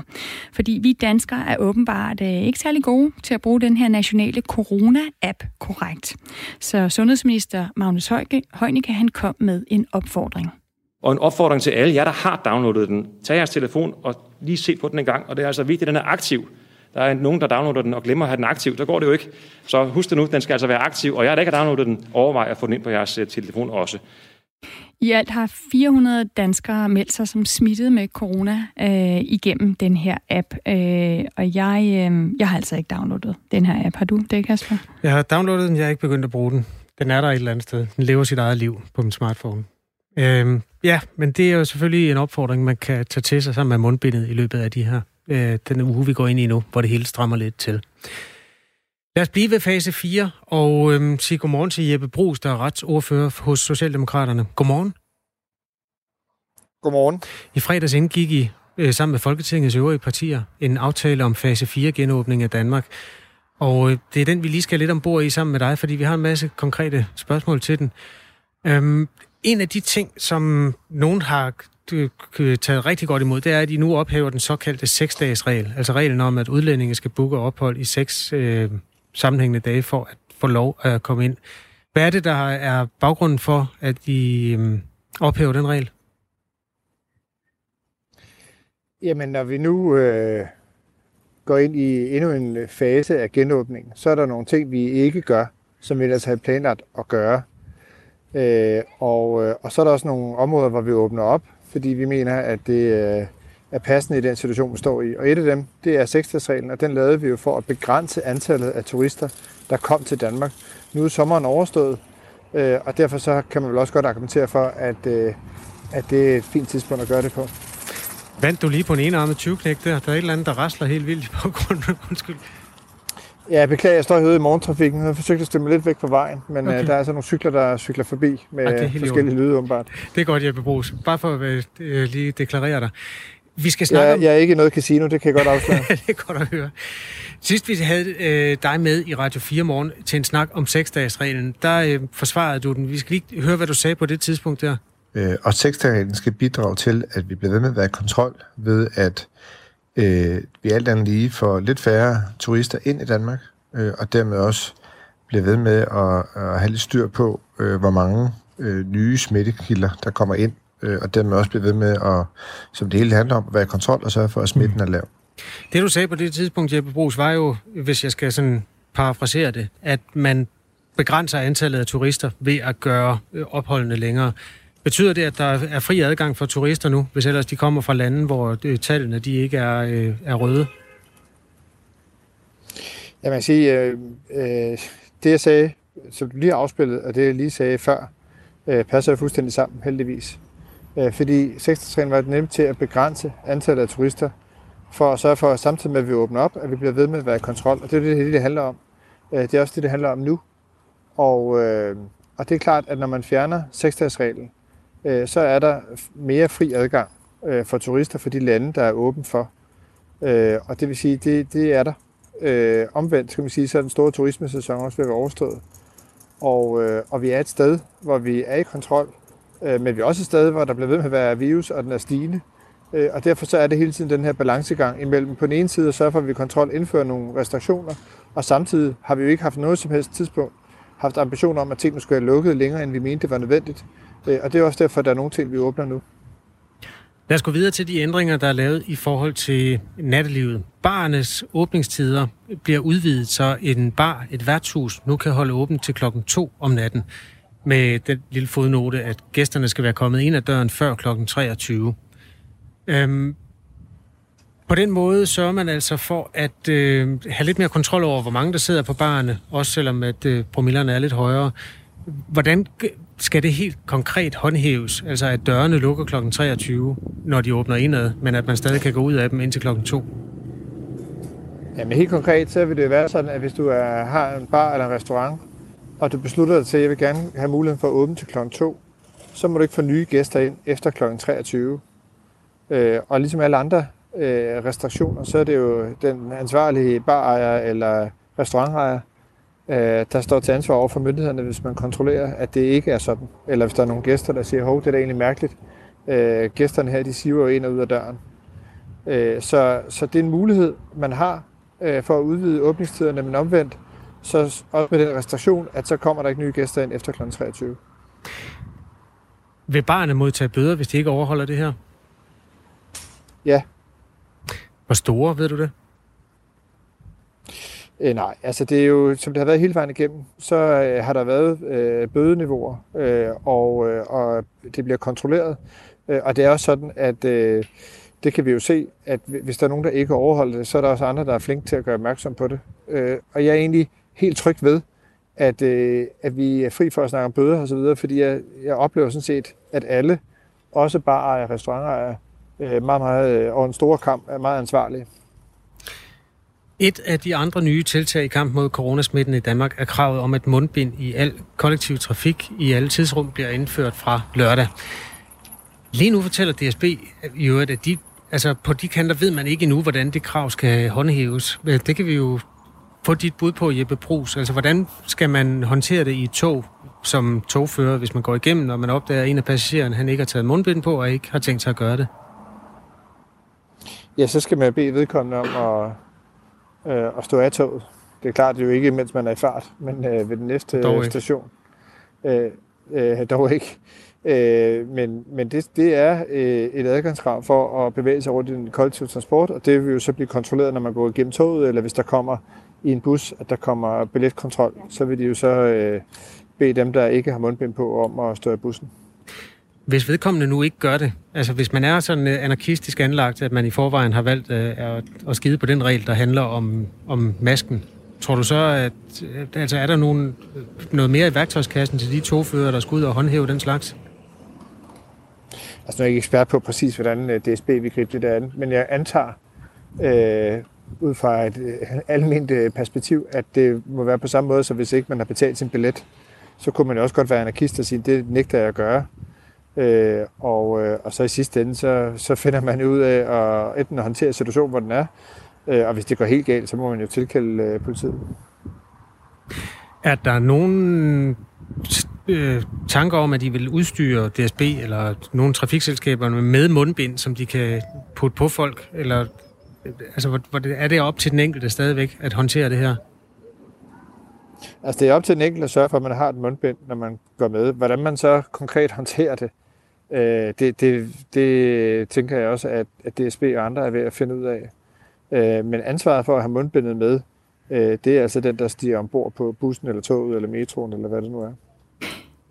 Fordi vi danskere er åbenbart øh, ikke særlig gode til at bruge den her nationale corona-app korrekt. Så sundhedsminister Magnus Heunicke, han kom med en opfordring. Og en opfordring til alle jer, der har downloadet den. Tag jeres telefon og lige se på den en gang, og det er altså vigtigt, at den er aktiv. Der er nogen, der downloader den og glemmer at have den aktiv. Så går det jo ikke. Så husk det nu, den skal altså være aktiv. Og jeg der ikke har downloadet den, overvej at få den ind på jeres øh, telefon også. I alt har 400 danskere meldt sig som smittet med corona øh, igennem den her app. Øh, og jeg, øh, jeg har altså ikke downloadet den her app. Har du det, Kasper? Jeg har downloadet den, jeg har ikke begyndt at bruge den. Den er der et eller andet sted. Den lever sit eget liv på min smartphone. Øh, ja, men det er jo selvfølgelig en opfordring, man kan tage til sig sammen med mundbindet i løbet af de her øh, den uge, vi går ind i nu, hvor det hele strammer lidt til. Lad os blive ved fase 4 og øh, sige godmorgen til Jeppe Brugs, der er retsordfører hos Socialdemokraterne. Godmorgen. Godmorgen. I fredags indgik I øh, sammen med Folketingets øvrige partier en aftale om fase 4 genåbning af Danmark. Og øh, det er den, vi lige skal lidt ombord i sammen med dig, fordi vi har en masse konkrete spørgsmål til den. Øhm, en af de ting, som nogen har taget rigtig godt imod, det er, at I nu ophæver den såkaldte seksdages-regel. Altså reglen om, at udlændinge skal booke ophold i seks øh, sammenhængende dage for at få lov at komme ind. Hvad er det, der er baggrunden for, at I øh, ophæver den regel? Jamen, når vi nu øh, går ind i endnu en fase af genåbningen, så er der nogle ting, vi ikke gør, som vi ellers havde planlagt at gøre. Øh, og, øh, og så er der også nogle områder, hvor vi åbner op, fordi vi mener, at det øh, er passende i den situation, vi står i. Og et af dem, det er 6 og den lavede vi jo for at begrænse antallet af turister, der kom til Danmark. Nu er sommeren overstået, øh, og derfor så kan man vel også godt argumentere for, at, øh, at det er et fint tidspunkt at gøre det på. Vandt du lige på en enarmet 20 der? Der er et eller andet, der rasler helt vildt i baggrunden. (laughs) Undskyld. Ja, jeg beklager, jeg står herude i morgentrafikken. Jeg har forsøgt at stemme lidt væk fra vejen, men okay. uh, der er altså nogle cykler, der cykler forbi med okay, forskellige lyde, åbenbart. Det er godt, Jeppe Brugs. Bare for at uh, lige deklarere dig. Vi skal snakke jeg, om... jeg er ikke i noget casino, det kan jeg godt afsløre. (laughs) det er godt at høre. Sidst vi havde øh, dig med i Radio 4 morgen til en snak om seksdagsreglen, der øh, forsvarede du den. Vi skal lige høre, hvad du sagde på det tidspunkt der. Øh, og seksdagsreglen skal bidrage til, at vi bliver ved med at være i kontrol ved, at øh, vi alt andet lige får lidt færre turister ind i Danmark, øh, og dermed også bliver ved med at, at have lidt styr på, øh, hvor mange øh, nye smittekilder, der kommer ind, øh, og dermed også bliver ved med at, som det hele handler om, at være i kontrol og sørge for, at smitten mm. er lav. Det du sagde på det tidspunkt, Jeppe Brugs, var jo, hvis jeg skal sådan parafrasere det, at man begrænser antallet af turister ved at gøre øh, opholdene længere. Betyder det, at der er fri adgang for turister nu, hvis ellers de kommer fra lande, hvor øh, tallene de ikke er, øh, er røde? Jeg vil sige, øh, øh, det jeg sagde, som du lige har afspillet, og det jeg lige sagde før, øh, passer fuldstændig sammen, heldigvis. Øh, fordi 63 var nemt til at begrænse antallet af turister for at sørge for, at samtidig med, at vi åbner op, at vi bliver ved med at være i kontrol. Og det er det, det, det handler om. Øh, det er også det, det handler om nu. Og, øh, og det er klart, at når man fjerner seksdagsreglen, øh, så er der mere fri adgang øh, for turister for de lande, der er åben for. Øh, og det vil sige, det, det er der. Øh, omvendt skal man sige, så er den store turismesæson også ved at være overstået. Og, øh, og vi er et sted, hvor vi er i kontrol, øh, men vi er også et sted, hvor der bliver ved med at være virus, og den er stigende. Øh, og derfor så er det hele tiden den her balancegang imellem på den ene side at sørge for, at vi kontrol indfører nogle restriktioner, og samtidig har vi jo ikke haft noget som helst tidspunkt haft ambitioner om, at tingene skulle have lukket længere, end vi mente, det var nødvendigt. Øh, og det er også derfor, at der er nogle ting, vi åbner nu. Lad os gå videre til de ændringer, der er lavet i forhold til nattelivet. Barnes åbningstider bliver udvidet, så en bar, et værtshus, nu kan holde åbent til klokken 2 om natten. Med den lille fodnote, at gæsterne skal være kommet ind ad døren før klokken 23. Øhm, på den måde sørger man altså for at øh, have lidt mere kontrol over, hvor mange der sidder på barne, også selvom at øh, promillerne er lidt højere. Hvordan skal det helt konkret håndhæves? Altså at dørene lukker kl. 23, når de åbner indad, men at man stadig kan gå ud af dem indtil klokken 2? Jamen helt konkret, så vil det være sådan, at hvis du er, har en bar eller en restaurant, og du beslutter dig til, at jeg vil gerne have muligheden for at åbne til klokken 2, så må du ikke få nye gæster ind efter klokken 23. Øh, og ligesom alle andre øh, restriktioner, så er det jo den ansvarlige barejer eller restaurantejer, øh, der står til ansvar over for myndighederne, hvis man kontrollerer, at det ikke er sådan. Eller hvis der er nogle gæster, der siger, hov, det er da egentlig mærkeligt. Øh, gæsterne her, de siver jo ind og ud af døren. Øh, så, så det er en mulighed, man har øh, for at udvide åbningstiderne, men omvendt, så også med den restriktion, at så kommer der ikke nye gæster ind efter kl. 23. Vil barnet modtage bøder, hvis de ikke overholder det her? Ja. Hvor store, ved du det? Øh, nej, altså det er jo, som det har været hele vejen igennem, så øh, har der været øh, bødeniveauer, øh, og, øh, og det bliver kontrolleret. Øh, og det er også sådan, at øh, det kan vi jo se, at hvis der er nogen, der ikke overholder det, så er der også andre, der er flinke til at gøre opmærksom på det. Øh, og jeg er egentlig helt tryg ved, at, øh, at vi er fri for at snakke om bøder osv., fordi jeg, jeg oplever sådan set, at alle, også bare restaurantejere, øh, meget, meget, øh, og en stor kamp er meget ansvarlige. Et af de andre nye tiltag i kamp mod coronasmitten i Danmark er kravet om, at mundbind i al kollektiv trafik i alle tidsrum bliver indført fra lørdag. Lige nu fortæller DSB i øvrigt, at de, altså på de kanter ved man ikke endnu, hvordan det krav skal håndhæves. Øh, det kan vi jo få dit bud på, Jeppe Brugs. Altså, hvordan skal man håndtere det i et tog som togfører, hvis man går igennem, og man opdager, at en af passagererne han ikke har taget mundbind på og ikke har tænkt sig at gøre det? Ja, så skal man bede vedkommende om at øh, at stå af toget. Det er klart, det er jo ikke, mens man er i fart, men øh, ved den næste dog station. Øh, øh, dog ikke. Øh, men men det, det er øh, et adgangskrav for at bevæge sig rundt i den kollektive transport, og det vil jo så blive kontrolleret, når man går igennem toget, eller hvis der kommer i en bus, at der kommer billetkontrol, så vil de jo så øh, bede dem, der ikke har mundbind på, om at stå i bussen. Hvis vedkommende nu ikke gør det, altså hvis man er sådan øh, anarkistisk anlagt, at man i forvejen har valgt øh, at, at skide på den regel, der handler om, om masken, tror du så, at øh, altså er der nogen, øh, noget mere i værktøjskassen til de togfører, der skal ud og håndhæve den slags? Altså nu er jeg ikke ekspert på præcis, hvordan DSB vil gribe det der an, men jeg antager, øh, ud fra et øh, almindeligt perspektiv, at det må være på samme måde, så hvis ikke man har betalt sin billet, så kunne man jo også godt være anarkist og sige, det nægter jeg at gøre. Øh, og, øh, og så i sidste ende, så, så finder man ud af at enten at håndtere situationen, hvor den er, øh, og hvis det går helt galt, så må man jo tilkalde øh, politiet. Er der nogen øh, tanker om, at de vil udstyre DSB eller nogle trafikselskaber med mundbind, som de kan putte på folk? Eller altså, hvor, hvor er det op til den enkelte stadigvæk at håndtere det her? Altså det er op til den enkelte at sørge for, at man har et mundbind, når man går med. Hvordan man så konkret håndterer det, Øh, det, det, det tænker jeg også, at, at DSB og andre er ved at finde ud af. Øh, men ansvaret for at have mundbindet med, øh, det er altså den, der stiger ombord på bussen eller toget eller metroen eller hvad det nu er.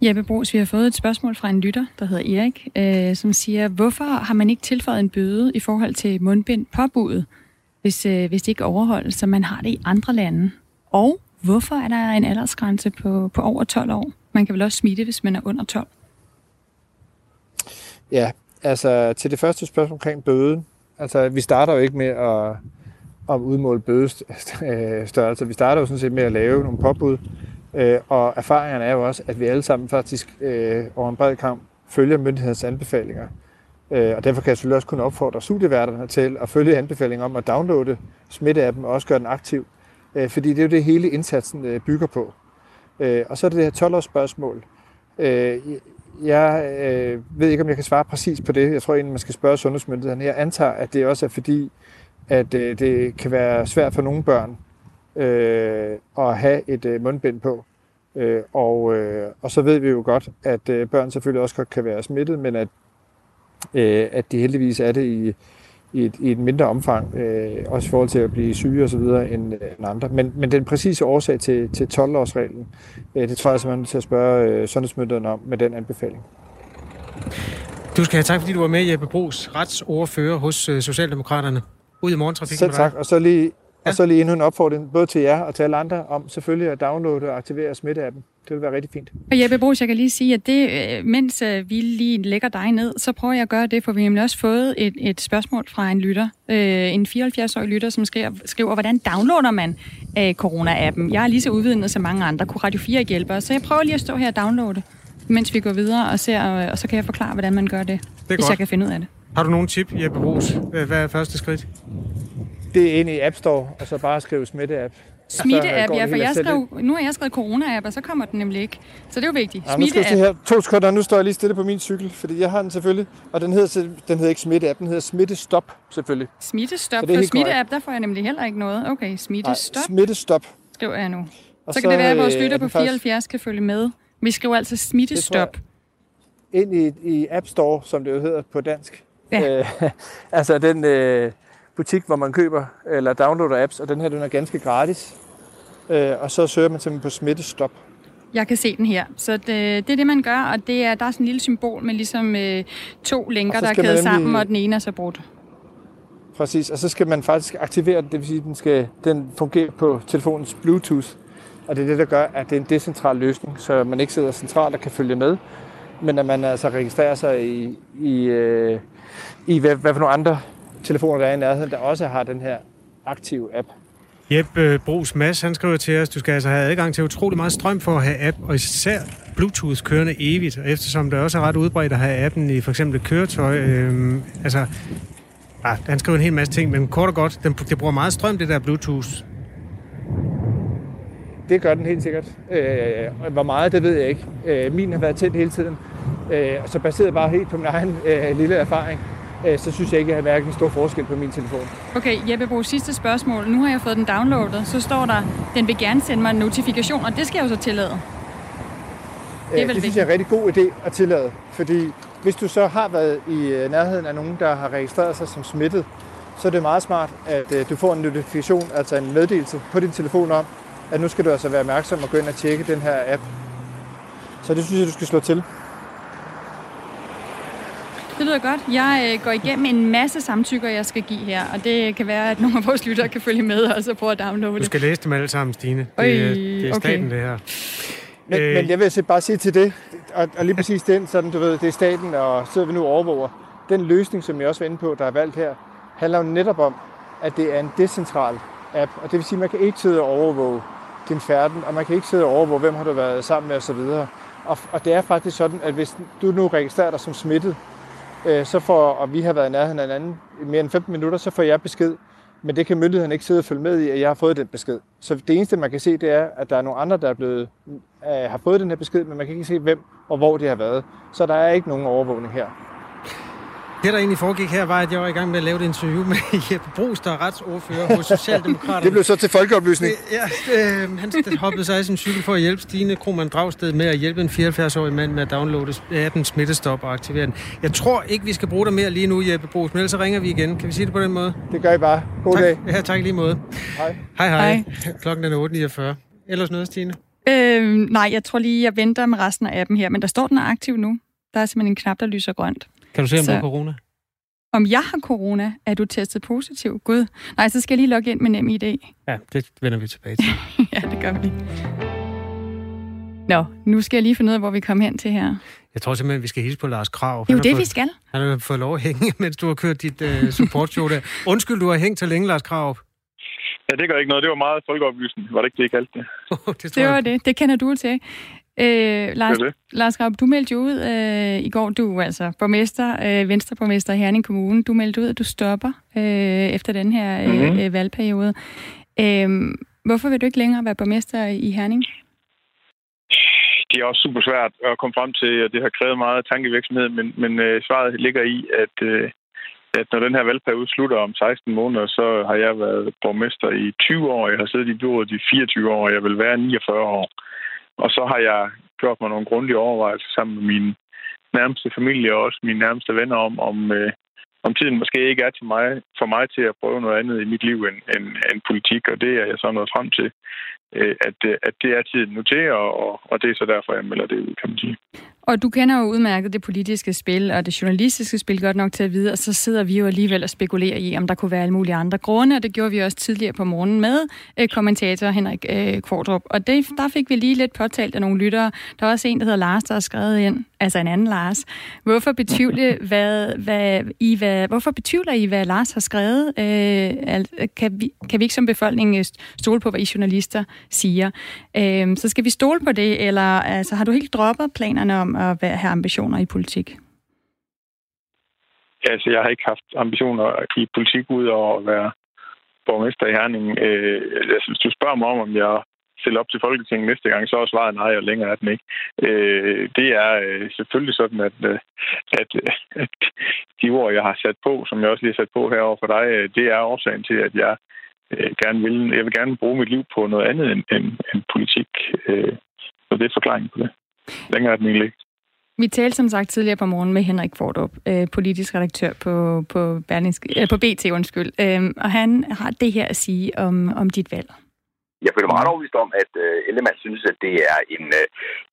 Jeppe Brugs, vi har fået et spørgsmål fra en lytter, der hedder Erik, øh, som siger, hvorfor har man ikke tilføjet en bøde i forhold til mundbind påbudet, hvis, øh, hvis det ikke overholdes, som man har det i andre lande? Og hvorfor er der en aldersgrænse på, på over 12 år? Man kan vel også smitte, hvis man er under 12? Ja, altså til det første spørgsmål omkring bøden, Altså, vi starter jo ikke med at, at udmåle bødestørrelser. Øh, vi starter jo sådan set med at lave nogle påbud. Øh, og erfaringerne er jo også, at vi alle sammen faktisk øh, over en bred kamp følger myndighedens anbefalinger. Øh, og derfor kan jeg selvfølgelig også kunne opfordre studieværterne til at følge anbefalingen om at downloade smitteappen og også gøre den aktiv. Øh, fordi det er jo det, hele indsatsen øh, bygger på. Øh, og så er det det her 12 spørgsmål. Øh, jeg øh, ved ikke, om jeg kan svare præcis på det. Jeg tror egentlig, man skal spørge sundhedsmyndighederne. Jeg antager, at det også er fordi, at øh, det kan være svært for nogle børn øh, at have et øh, mundbind på. Øh, og, øh, og så ved vi jo godt, at øh, børn selvfølgelig også godt kan være smittet, men at, øh, at de heldigvis er det i, i, et, i et mindre omfang, øh, også i forhold til at blive syge og så videre end, øh, end andre. Men, men den præcise årsag til, til 12-årsreglen, øh, det tror jeg simpelthen til at spørge øh, sundhedsmyndighederne om med den anbefaling. Du skal have tak, fordi du var med, Jeppe Brugs, retsordfører hos øh, Socialdemokraterne. Ud i morgentrafikken Selv tak, og så lige. Og så lige endnu en opfordring, både til jer og til alle andre, om selvfølgelig at downloade og aktivere smitteappen. Det vil være rigtig fint. Og Jeppe Brugs, jeg kan lige sige, at det, øh, mens øh, vi lige lægger dig ned, så prøver jeg at gøre det, for vi har nemlig også fået et, et spørgsmål fra en lytter, øh, en 74-årig lytter, som skriver, skriver, hvordan downloader man øh, corona-appen? Jeg er lige så udvidende som mange andre. Kunne Radio 4 hjælpe os? Så jeg prøver lige at stå her og downloade, mens vi går videre og ser, og, og så kan jeg forklare, hvordan man gør det, det hvis godt. jeg kan finde ud af det. Har du nogen tip, Jeppe Brugs? Hvad er første skridt? Det er inde i App Store, og så bare skrive smitte-app. Smitte-app, ja, for jeg skrev, nu har jeg skrevet corona-app, og så kommer den nemlig ikke. Så det er jo vigtigt. Ja, nu skal jeg her. To sekunder, nu står jeg lige stille på min cykel, fordi jeg har den selvfølgelig. Og den hedder, den hedder ikke smitte-app, den hedder smittestop selvfølgelig. Smittestop. Så For smitte-app, der får jeg nemlig heller ikke noget. Okay, smittestop, Smittestop. skriver jeg nu. Og Så kan det være, at vores øh, lytter er på den faktisk 74 kan følge med. Vi skriver altså smittestop. ind i, i App Store, som det jo hedder på dansk. Ja. Øh, (laughs) altså den øh, butik, hvor man køber eller downloader apps, og den her den er ganske gratis. Øh, og så søger man simpelthen på smittestop. Jeg kan se den her. Så det, det er det, man gør, og det er, der er sådan en lille symbol med ligesom øh, to så der er kædet nemlig- sammen, og den ene er så brudt. Præcis, og så skal man faktisk aktivere den, det vil sige, at den, skal, den fungerer på telefonens Bluetooth. Og det er det, der gør, at det er en decentral løsning, så man ikke sidder centralt og kan følge med, men at man altså registrerer sig i, i, øh, i hvad, hvad for nogle andre telefoner, der er i nærheden, der også har den her aktive app. Jeppe Brugs Mads, han skriver til os, du skal altså have adgang til utrolig meget strøm for at have app, og især Bluetooth kørende evigt, og eftersom det også er ret udbredt at have appen i for eksempel et køretøj, øhm, altså, ah, han skriver en hel masse ting, men kort og godt, den, det bruger meget strøm, det der Bluetooth. Det gør den helt sikkert. Øh, hvor meget, det ved jeg ikke. Øh, min har været tændt hele tiden. Øh, så baseret bare helt på min egen øh, lille erfaring, øh, så synes jeg ikke, at jeg har mærket en stor forskel på min telefon. Okay, Jeppe Bro, sidste spørgsmål. Nu har jeg fået den downloadet. Så står der, den vil gerne sende mig en notifikation, og det skal jeg jo så tillade. Det er Øh, vel det synes jeg er en rigtig god idé at tillade, fordi hvis du så har været i øh, nærheden af nogen, der har registreret sig som smittet, så er det meget smart, at øh, du får en notifikation, altså en meddelelse på din telefon om, at nu skal du altså være opmærksom og gå ind og tjekke den her app. Så det synes jeg, du skal slå til. Det lyder godt. Jeg øh, går igennem en masse samtykker, jeg skal give her, og det kan være, at nogle af vores lyttere kan følge med og så prøve at downloade Du det. skal læse dem alle sammen, Stine. Det, Øj, er- det er okay. staten, det her. Men, Øh. men jeg vil bare sige til det, og, og lige præcis den, sådan du ved, det er staten, og sidder vi nu og overvåger. Den løsning, som jeg også var inde på, der er valgt her, handler jo netop om, at det er en decentral app, og det vil sige, at man kan ikke sidde og overvåge din færden, og man kan ikke sidde og overvåge, hvem har du været sammen med osv. Og, og det er faktisk sådan, at hvis du nu registrerer dig som smittet, øh, så får, og vi har været i nærheden af hinanden i mere end 15 minutter, så får jeg besked. Men det kan myndigheden ikke sidde og følge med i, at jeg har fået den besked. Så det eneste, man kan se, det er, at der er nogle andre, der er blevet, øh, har fået den her besked, men man kan ikke se, hvem og hvor det har været. Så der er ikke nogen overvågning her. Det, der egentlig foregik her, var, at jeg var i gang med at lave et interview med (laughs) Jeppe Brugs, der er retsordfører hos (laughs) Socialdemokraterne. Det blev så til folkeoplysning. Ja, øh, han hoppede sig af sin cykel for at hjælpe Stine Krohmann Dragsted med at hjælpe en 74-årig mand med at downloade appen Smittestop og aktivere den. Jeg tror ikke, vi skal bruge dig mere lige nu, Jeppe Brugs, men ellers så ringer vi igen. Kan vi sige det på den måde? Det gør I bare. God tak. dag. Ja, tak i lige måde. Hej. Hej, hej. Hej. Klokken er 8.49. Ellers noget, Stine? Øh, nej, jeg tror lige, jeg venter med resten af appen her, men der står, den er aktiv nu. Der er simpelthen en knap, der lyser grønt. Kan du se, om Så- du har corona? Om jeg har corona, er du testet positiv? Gud. Nej, så skal jeg lige logge ind med nem ID. Ja, det vender vi tilbage til. (laughs) ja, det gør vi. Nå, nu skal jeg lige finde ud af, hvor vi kommer hen til her. Jeg tror simpelthen, vi skal hilse på Lars Krav. Det er jo det, fået, vi skal. Han har fået lov at hænge, (laughs) mens du har kørt dit uh, supportshow der. Undskyld, du har hængt så længe, Lars Krav. Ja, det gør ikke noget. Det var meget folkeoplysende. Var det ikke det, I kaldte det? (laughs) det, det var det. Det kender du til. Øh, Lars, det Lars Krav, du meldte jo ud øh, i går, du altså borgmester, øh, venstreborgmester i Herning Kommune. Du meldte ud, at du stopper øh, efter den her øh, mm-hmm. valgperiode. Øh, hvorfor vil du ikke længere være borgmester i Herning? det er også super svært at komme frem til, og det har krævet meget tankevirksomhed, men, men øh, svaret ligger i, at, øh, at når den her valgperiode slutter om 16 måneder, så har jeg været borgmester i 20 år, jeg har siddet i byrådet i 24 år, og jeg vil være 49 år. Og så har jeg gjort mig nogle grundige overvejelser sammen med min nærmeste familie og også mine nærmeste venner om, om, øh, om tiden måske ikke er til mig, for mig til at prøve noget andet i mit liv end, end, end politik, og det er jeg så nået frem til Øh, at, øh, at det er tiden nu til, og, og det er så derfor, jeg melder det ud, kan man sige. Og du kender jo udmærket det politiske spil og det journalistiske spil godt nok til at vide, og så sidder vi jo alligevel og spekulerer i, om der kunne være alle mulige andre grunde, og det gjorde vi også tidligere på morgenen med øh, kommentator Henrik øh, Kvartrup. Og det, der fik vi lige lidt påtalt af nogle lyttere. Der er også en, der hedder Lars, der har skrevet ind, altså en anden Lars. Hvorfor betvivle, (laughs) hvad, hvad, I, hvad, hvorfor betvivler I, hvad Lars har skrevet? Øh, kan, vi, kan vi ikke som befolkning stole på, hvad I journalister siger? Øh, så skal vi stole på det, eller altså, har du helt droppet planerne om at have ambitioner i politik? Ja, altså, jeg har ikke haft ambitioner i politik ud over at være borgmester i Herning. Øh, altså, hvis du spørger mig om, om jeg stiller op til Folketinget næste gang, så er svaret nej, og længere er den ikke. Øh, det er øh, selvfølgelig sådan, at, øh, at, (laughs) at de ord, jeg har sat på, som jeg også lige har sat på herovre for dig, øh, det er årsagen til, at jeg øh, gerne vil, jeg vil gerne bruge mit liv på noget andet end, end, end politik. Øh, så det er forklaringen på det. Længere er den egentlig ikke. Vi talte som sagt tidligere på morgen med Henrik Fordrup, øh, politisk redaktør på, på, Berlingske, øh, på BT, undskyld. Øh, og han har det her at sige om, om dit valg. Jeg føler meget overbevist om, at uh, Ellemann synes, at det er en, uh,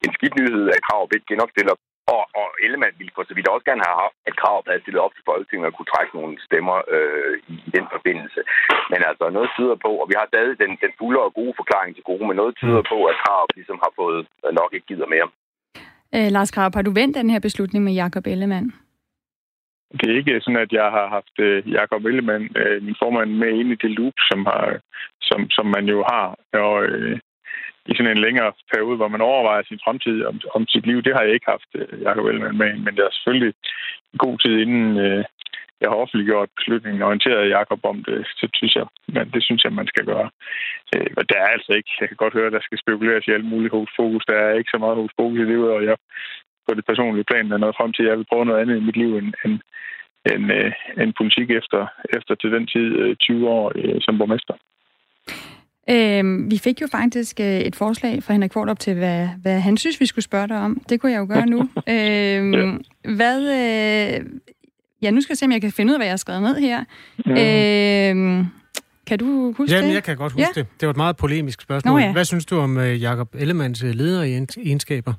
en skidt nyhed, at Krav ikke genopstiller. Og, og Ellemann ville for så vidt også gerne have haft, at Krav havde stillet op til Folketinget og kunne trække nogle stemmer uh, i, i den forbindelse. Men altså, noget tyder på, og vi har stadig den, den fulde og gode forklaring til gode, men noget tyder på, at Krav ligesom har fået nok ikke gider mere. Øh, Lars Krab, har du vendt den her beslutning med Jakob Ellemann? Det er ikke sådan, at jeg har haft øh, Jakob Ellemann, øh, min formand, med ind i det loop, som, har, som, som man jo har. Og øh, i sådan en længere periode, hvor man overvejer sin fremtid om, om sit liv, det har jeg ikke haft uh, Jakob Ellemann med. Men det er selvfølgelig god tid inden uh, jeg har offentliggjort beslutningen og orienteret Jakob om det, så synes jeg, men det synes jeg, man skal gøre. Øh, men der er altså ikke, jeg kan godt høre, at der skal spekuleres i alle mulige fokus. Der er ikke så meget fokus i livet, og jeg på det personlige plan er noget frem til, at jeg vil prøve noget andet i mit liv end, end, end, øh, end politik efter, efter til den tid 20 øh, år øh, som borgmester. Øhm, vi fik jo faktisk øh, et forslag fra Henrik Kvartrup til, hvad, hvad han synes, vi skulle spørge dig om. Det kunne jeg jo gøre nu. (laughs) øhm, ja. Hvad, øh, ja, nu skal jeg se, om jeg kan finde ud af, hvad jeg har skrevet ned her. Mm. Øhm, kan du huske Jamen, det? jeg kan godt huske ja. det. Det var et meget polemisk spørgsmål. Nå, ja. Hvad synes du om uh, Jakob Ellemanns lederegenskaber?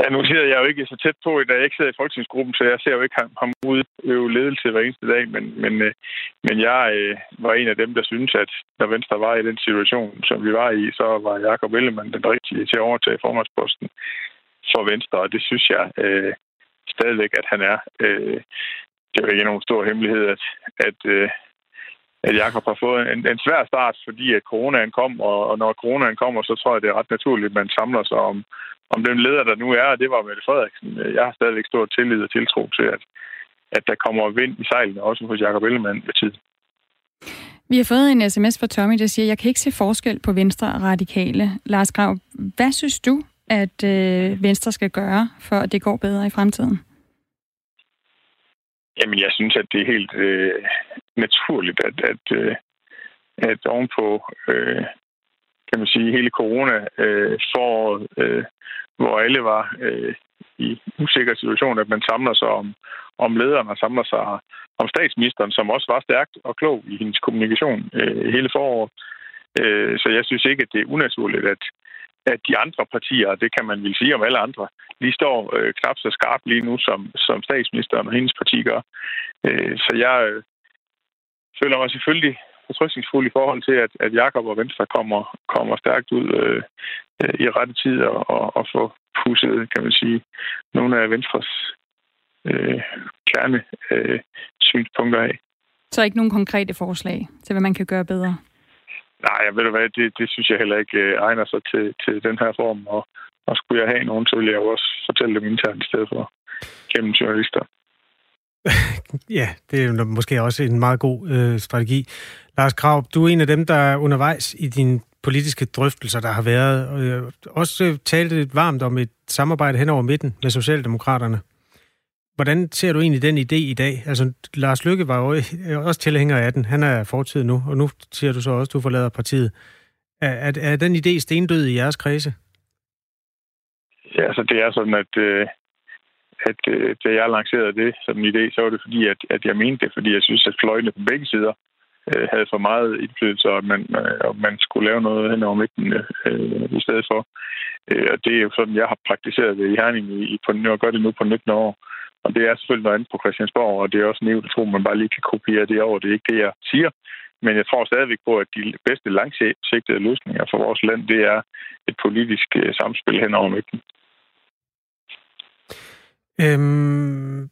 Ja, nu sidder jeg jo ikke så tæt på, da jeg ikke sidder i folketingsgruppen, så jeg ser jo ikke ham udøve ledelse hver eneste dag, men, men, øh, men jeg øh, var en af dem, der synes, at når Venstre var i den situation, som vi var i, så var Jakob Ellemann den rigtige til at overtage formandsposten for Venstre, og det synes jeg øh, stadigvæk, at han er. Øh, det er jo ikke nogen stor hemmelighed, at, at, øh, at Jakob har fået en, en svær start, fordi at coronaen kom, og, og når coronaen kommer, så tror jeg, det er ret naturligt, at man samler sig om, om den leder, der nu er, og det var Mette Frederiksen. Jeg har stadigvæk stor tillid og tiltro til, at, at der kommer vind i sejlene, også hos Jakob Ellemann med tid. Vi har fået en sms fra Tommy, der siger, jeg kan ikke se forskel på Venstre og Radikale. Lars Grav, hvad synes du, at øh, Venstre skal gøre, for at det går bedre i fremtiden? Jamen, jeg synes, at det er helt øh, naturligt, at, at, øh, at ovenpå, øh, kan man sige, hele corona øh, foråret, øh, hvor alle var øh, i usikker situation, at man samler sig om, om lederen og samler sig om statsministeren, som også var stærkt og klog i hendes kommunikation øh, hele foråret. Øh, så jeg synes ikke, at det er unaturligt, at, at de andre partier, det kan man vel sige om alle andre, lige står øh, knap så skarpt lige nu, som, som statsministeren og hendes parti gør. Øh, så jeg øh, føler mig selvfølgelig fortrystningsfuld i forhold til, at, at Jakob og Venstre kommer, kommer stærkt ud øh, øh i rette tid og, og, og få pusset, kan man sige, nogle af Venstres øh, kerne øh, synspunkter af. Så ikke nogen konkrete forslag til, hvad man kan gøre bedre? Nej, jeg ved du hvad, det, det synes jeg heller ikke øh, egner sig til, til den her form, og, og skulle jeg have nogen, så ville jeg jo også fortælle dem internt i stedet for gennem journalister. (laughs) ja, det er måske også en meget god øh, strategi. Lars Krav, du er en af dem, der er undervejs i dine politiske drøftelser, der har været. Øh, også talt lidt varmt om et samarbejde hen over midten med Socialdemokraterne. Hvordan ser du egentlig den idé i dag? Altså, Lars Lykke var jo øh, også tilhænger af den. Han er fortid nu, og nu siger du så også, at du forlader partiet. Er, er, er den idé stendød i jeres kredse? Ja, altså det er sådan, at, øh, at øh, da jeg lancerede det som en idé, så var det fordi, at, at jeg mente det, fordi jeg synes, at fløjene på begge sider øh, havde for meget indflydelse, og man, øh, og man skulle lave noget hen over midten øh, øh, i stedet for. Øh, og det er jo sådan, jeg har praktiseret det i Herning i, på, og gør det nu på 19 år. Og det er selvfølgelig noget andet på Christiansborg, og det er også nævnt, at man bare lige kan kopiere det over. Det er ikke det, jeg siger. Men jeg tror stadigvæk på, at de bedste langsigtede løsninger for vores land, det er et politisk øh, samspil hen over midten. Øhm,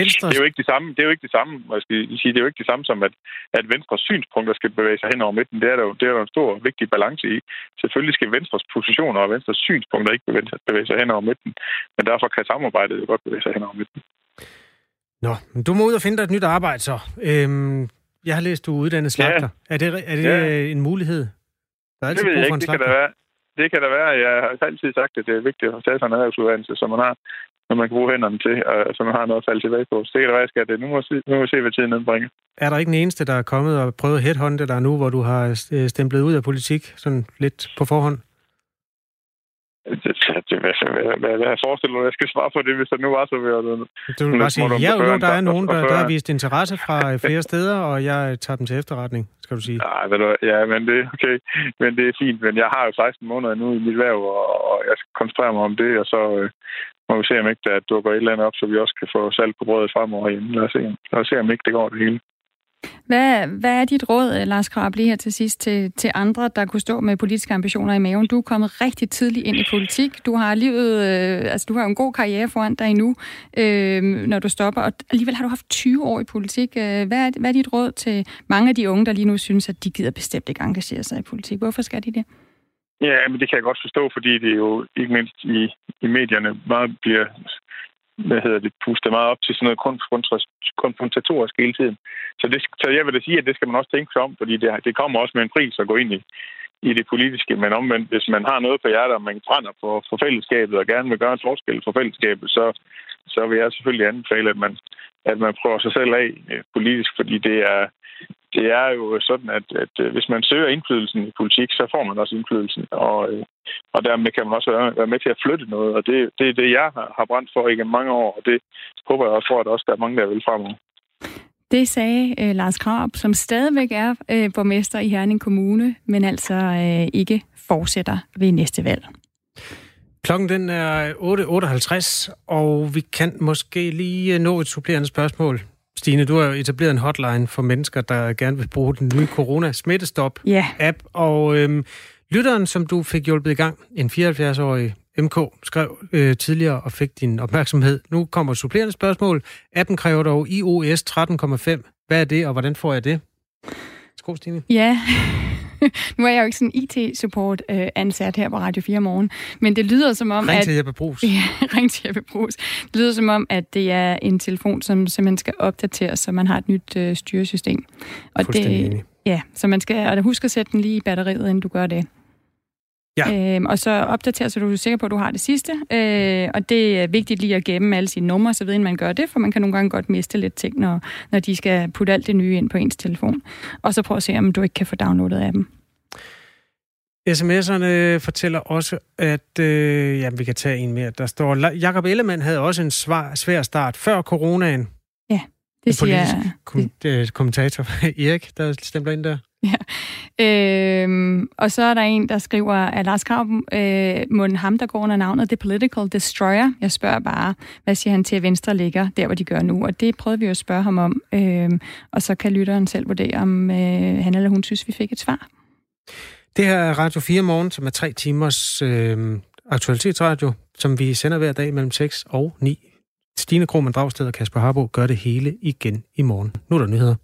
Venstre... Det er jo ikke det samme, det er jo ikke det samme, hvad skal sige, det er jo ikke det samme som, at, at Venstres synspunkter skal bevæge sig hen over midten. Det er der jo, det er der en stor vigtig balance i. Selvfølgelig skal Venstres positioner og Venstres synspunkter ikke bevæge, sig hen over midten, men derfor kan samarbejdet jo godt bevæge sig hen over midten. Nå, du må ud og finde dig et nyt arbejde så. Øhm, jeg har læst, du er uddannet slagter. Ja. Er det, er det ja. en mulighed? Der er altid det ved jeg ikke, det kan, der være. det kan der være. Jeg har altid sagt, at det er vigtigt at tage sig en erhvervsuddannelse, så man har når man kan bruge hænderne til, og så man har noget at falde tilbage på. Så det kan da være, jeg skal det. Nu må, se, nu må vi se, hvad tiden nedbringer. Er der ikke en eneste, der er kommet og prøvet headhunte der nu, hvor du har øh, stemplet ud af politik, sådan lidt på forhånd? Det, det, det, hvad, hvad, hvad, hvad forestiller du, jeg skal svare på det, hvis der nu var så ved at... Du vil bare sige, ja, jo, der er nogen, der, der har vist interesse fra flere steder, og jeg tager dem til efterretning, skal du sige. Nej, ved du, ja, men det, okay, men det er fint, men jeg har jo 16 måneder nu i mit værv, og, og jeg skal koncentrere mig om det, og så, øh, må vi se, om ikke der dukker et eller andet op, så vi også kan få salt på brødet fremover hjemme. Lad os se, lad os se om ikke det går det hele. Hvad, hvad er dit råd, øh, Lars Krab, lige her til sidst, til, til andre, der kunne stå med politiske ambitioner i maven? Du er kommet rigtig tidligt ind i politik. Du har livet, øh, altså du har en god karriere foran dig nu, øh, når du stopper. Og alligevel har du haft 20 år i politik. Øh, hvad, er, hvad er dit råd til mange af de unge, der lige nu synes, at de gider bestemt ikke engagere sig i politik? Hvorfor skal de det? Ja, men det kan jeg godt forstå, fordi det jo ikke mindst i, i medierne meget bliver hvad hedder det, pustet meget op til sådan noget konfrontatorisk hele tiden. Så, det, så jeg vil da sige, at det skal man også tænke sig om, fordi det, det kommer også med en pris at gå ind i, i det politiske. Men omvendt, hvis man har noget på hjertet, og man brænder for, for fællesskabet og gerne vil gøre en forskel for fællesskabet, så, så vil jeg selvfølgelig anbefale, at man, at man prøver sig selv af øh, politisk, fordi det er, det er jo sådan, at, at øh, hvis man søger indflydelsen i politik, så får man også indflydelsen, og, øh, og dermed kan man også være med til at flytte noget, og det, det er det, jeg har brændt for igennem mange år, og det håber jeg også for, at også der er mange, der vil fremover. Det sagde øh, Lars Krab, som stadigvæk er øh, borgmester i Herning Kommune, men altså øh, ikke fortsætter ved næste valg. Klokken den er 8.58, og vi kan måske lige nå et supplerende spørgsmål. Stine, du har etableret en hotline for mennesker, der gerne vil bruge den nye corona-smittestop-app. Yeah. Og øhm, lytteren, som du fik hjulpet i gang, en 74-årig MK, skrev øh, tidligere og fik din opmærksomhed. Nu kommer supplerende spørgsmål. Appen kræver dog iOS 13,5. Hvad er det, og hvordan får jeg det? Skål, Stine. Ja, (laughs) nu er jeg jo ikke sådan IT-support øh, ansat her på Radio 4 morgen, men det lyder som om, ring at... til Jeppe Brugs. (laughs) Ja, ring til Jeppe Brugs. Det lyder som om, at det er en telefon, som simpelthen skal opdateres, så man har et nyt øh, styresystem. Og det, Ja, så man skal og huske at sætte den lige i batteriet, inden du gør det. Ja. Øhm, og så opdaterer, så du er sikker på, at du har det sidste. Øh, og det er vigtigt lige at gemme alle sine numre, så ved man gør det, for man kan nogle gange godt miste lidt ting, når, når de skal putte alt det nye ind på ens telefon. Og så prøv at se, om du ikke kan få downloadet af dem. SMS'erne fortæller også, at øh, ja, vi kan tage en mere. Der står, Jakob Ellemann havde også en svar, svær start før coronaen. Ja, det siger jeg. Kom, det, kommentator (laughs) Erik, der stempler ind der. (laughs) Ja. Øhm, og så er der en, der skriver, at Lars Krav, øh, må ham, der går under navnet The Political Destroyer. Jeg spørger bare, hvad siger han til, at Venstre ligger der, hvor de gør nu? Og det prøvede vi jo at spørge ham om. øhm, og så kan lytteren selv vurdere, om øh, han eller hun synes, vi fik et svar. Det her er Radio 4 Morgen, som er tre timers øh, aktualitetsradio. som vi sender hver dag mellem 6 og 9. Stine Krohmann Dragsted og Kasper Harbo gør det hele igen i morgen. Nu er der nyheder.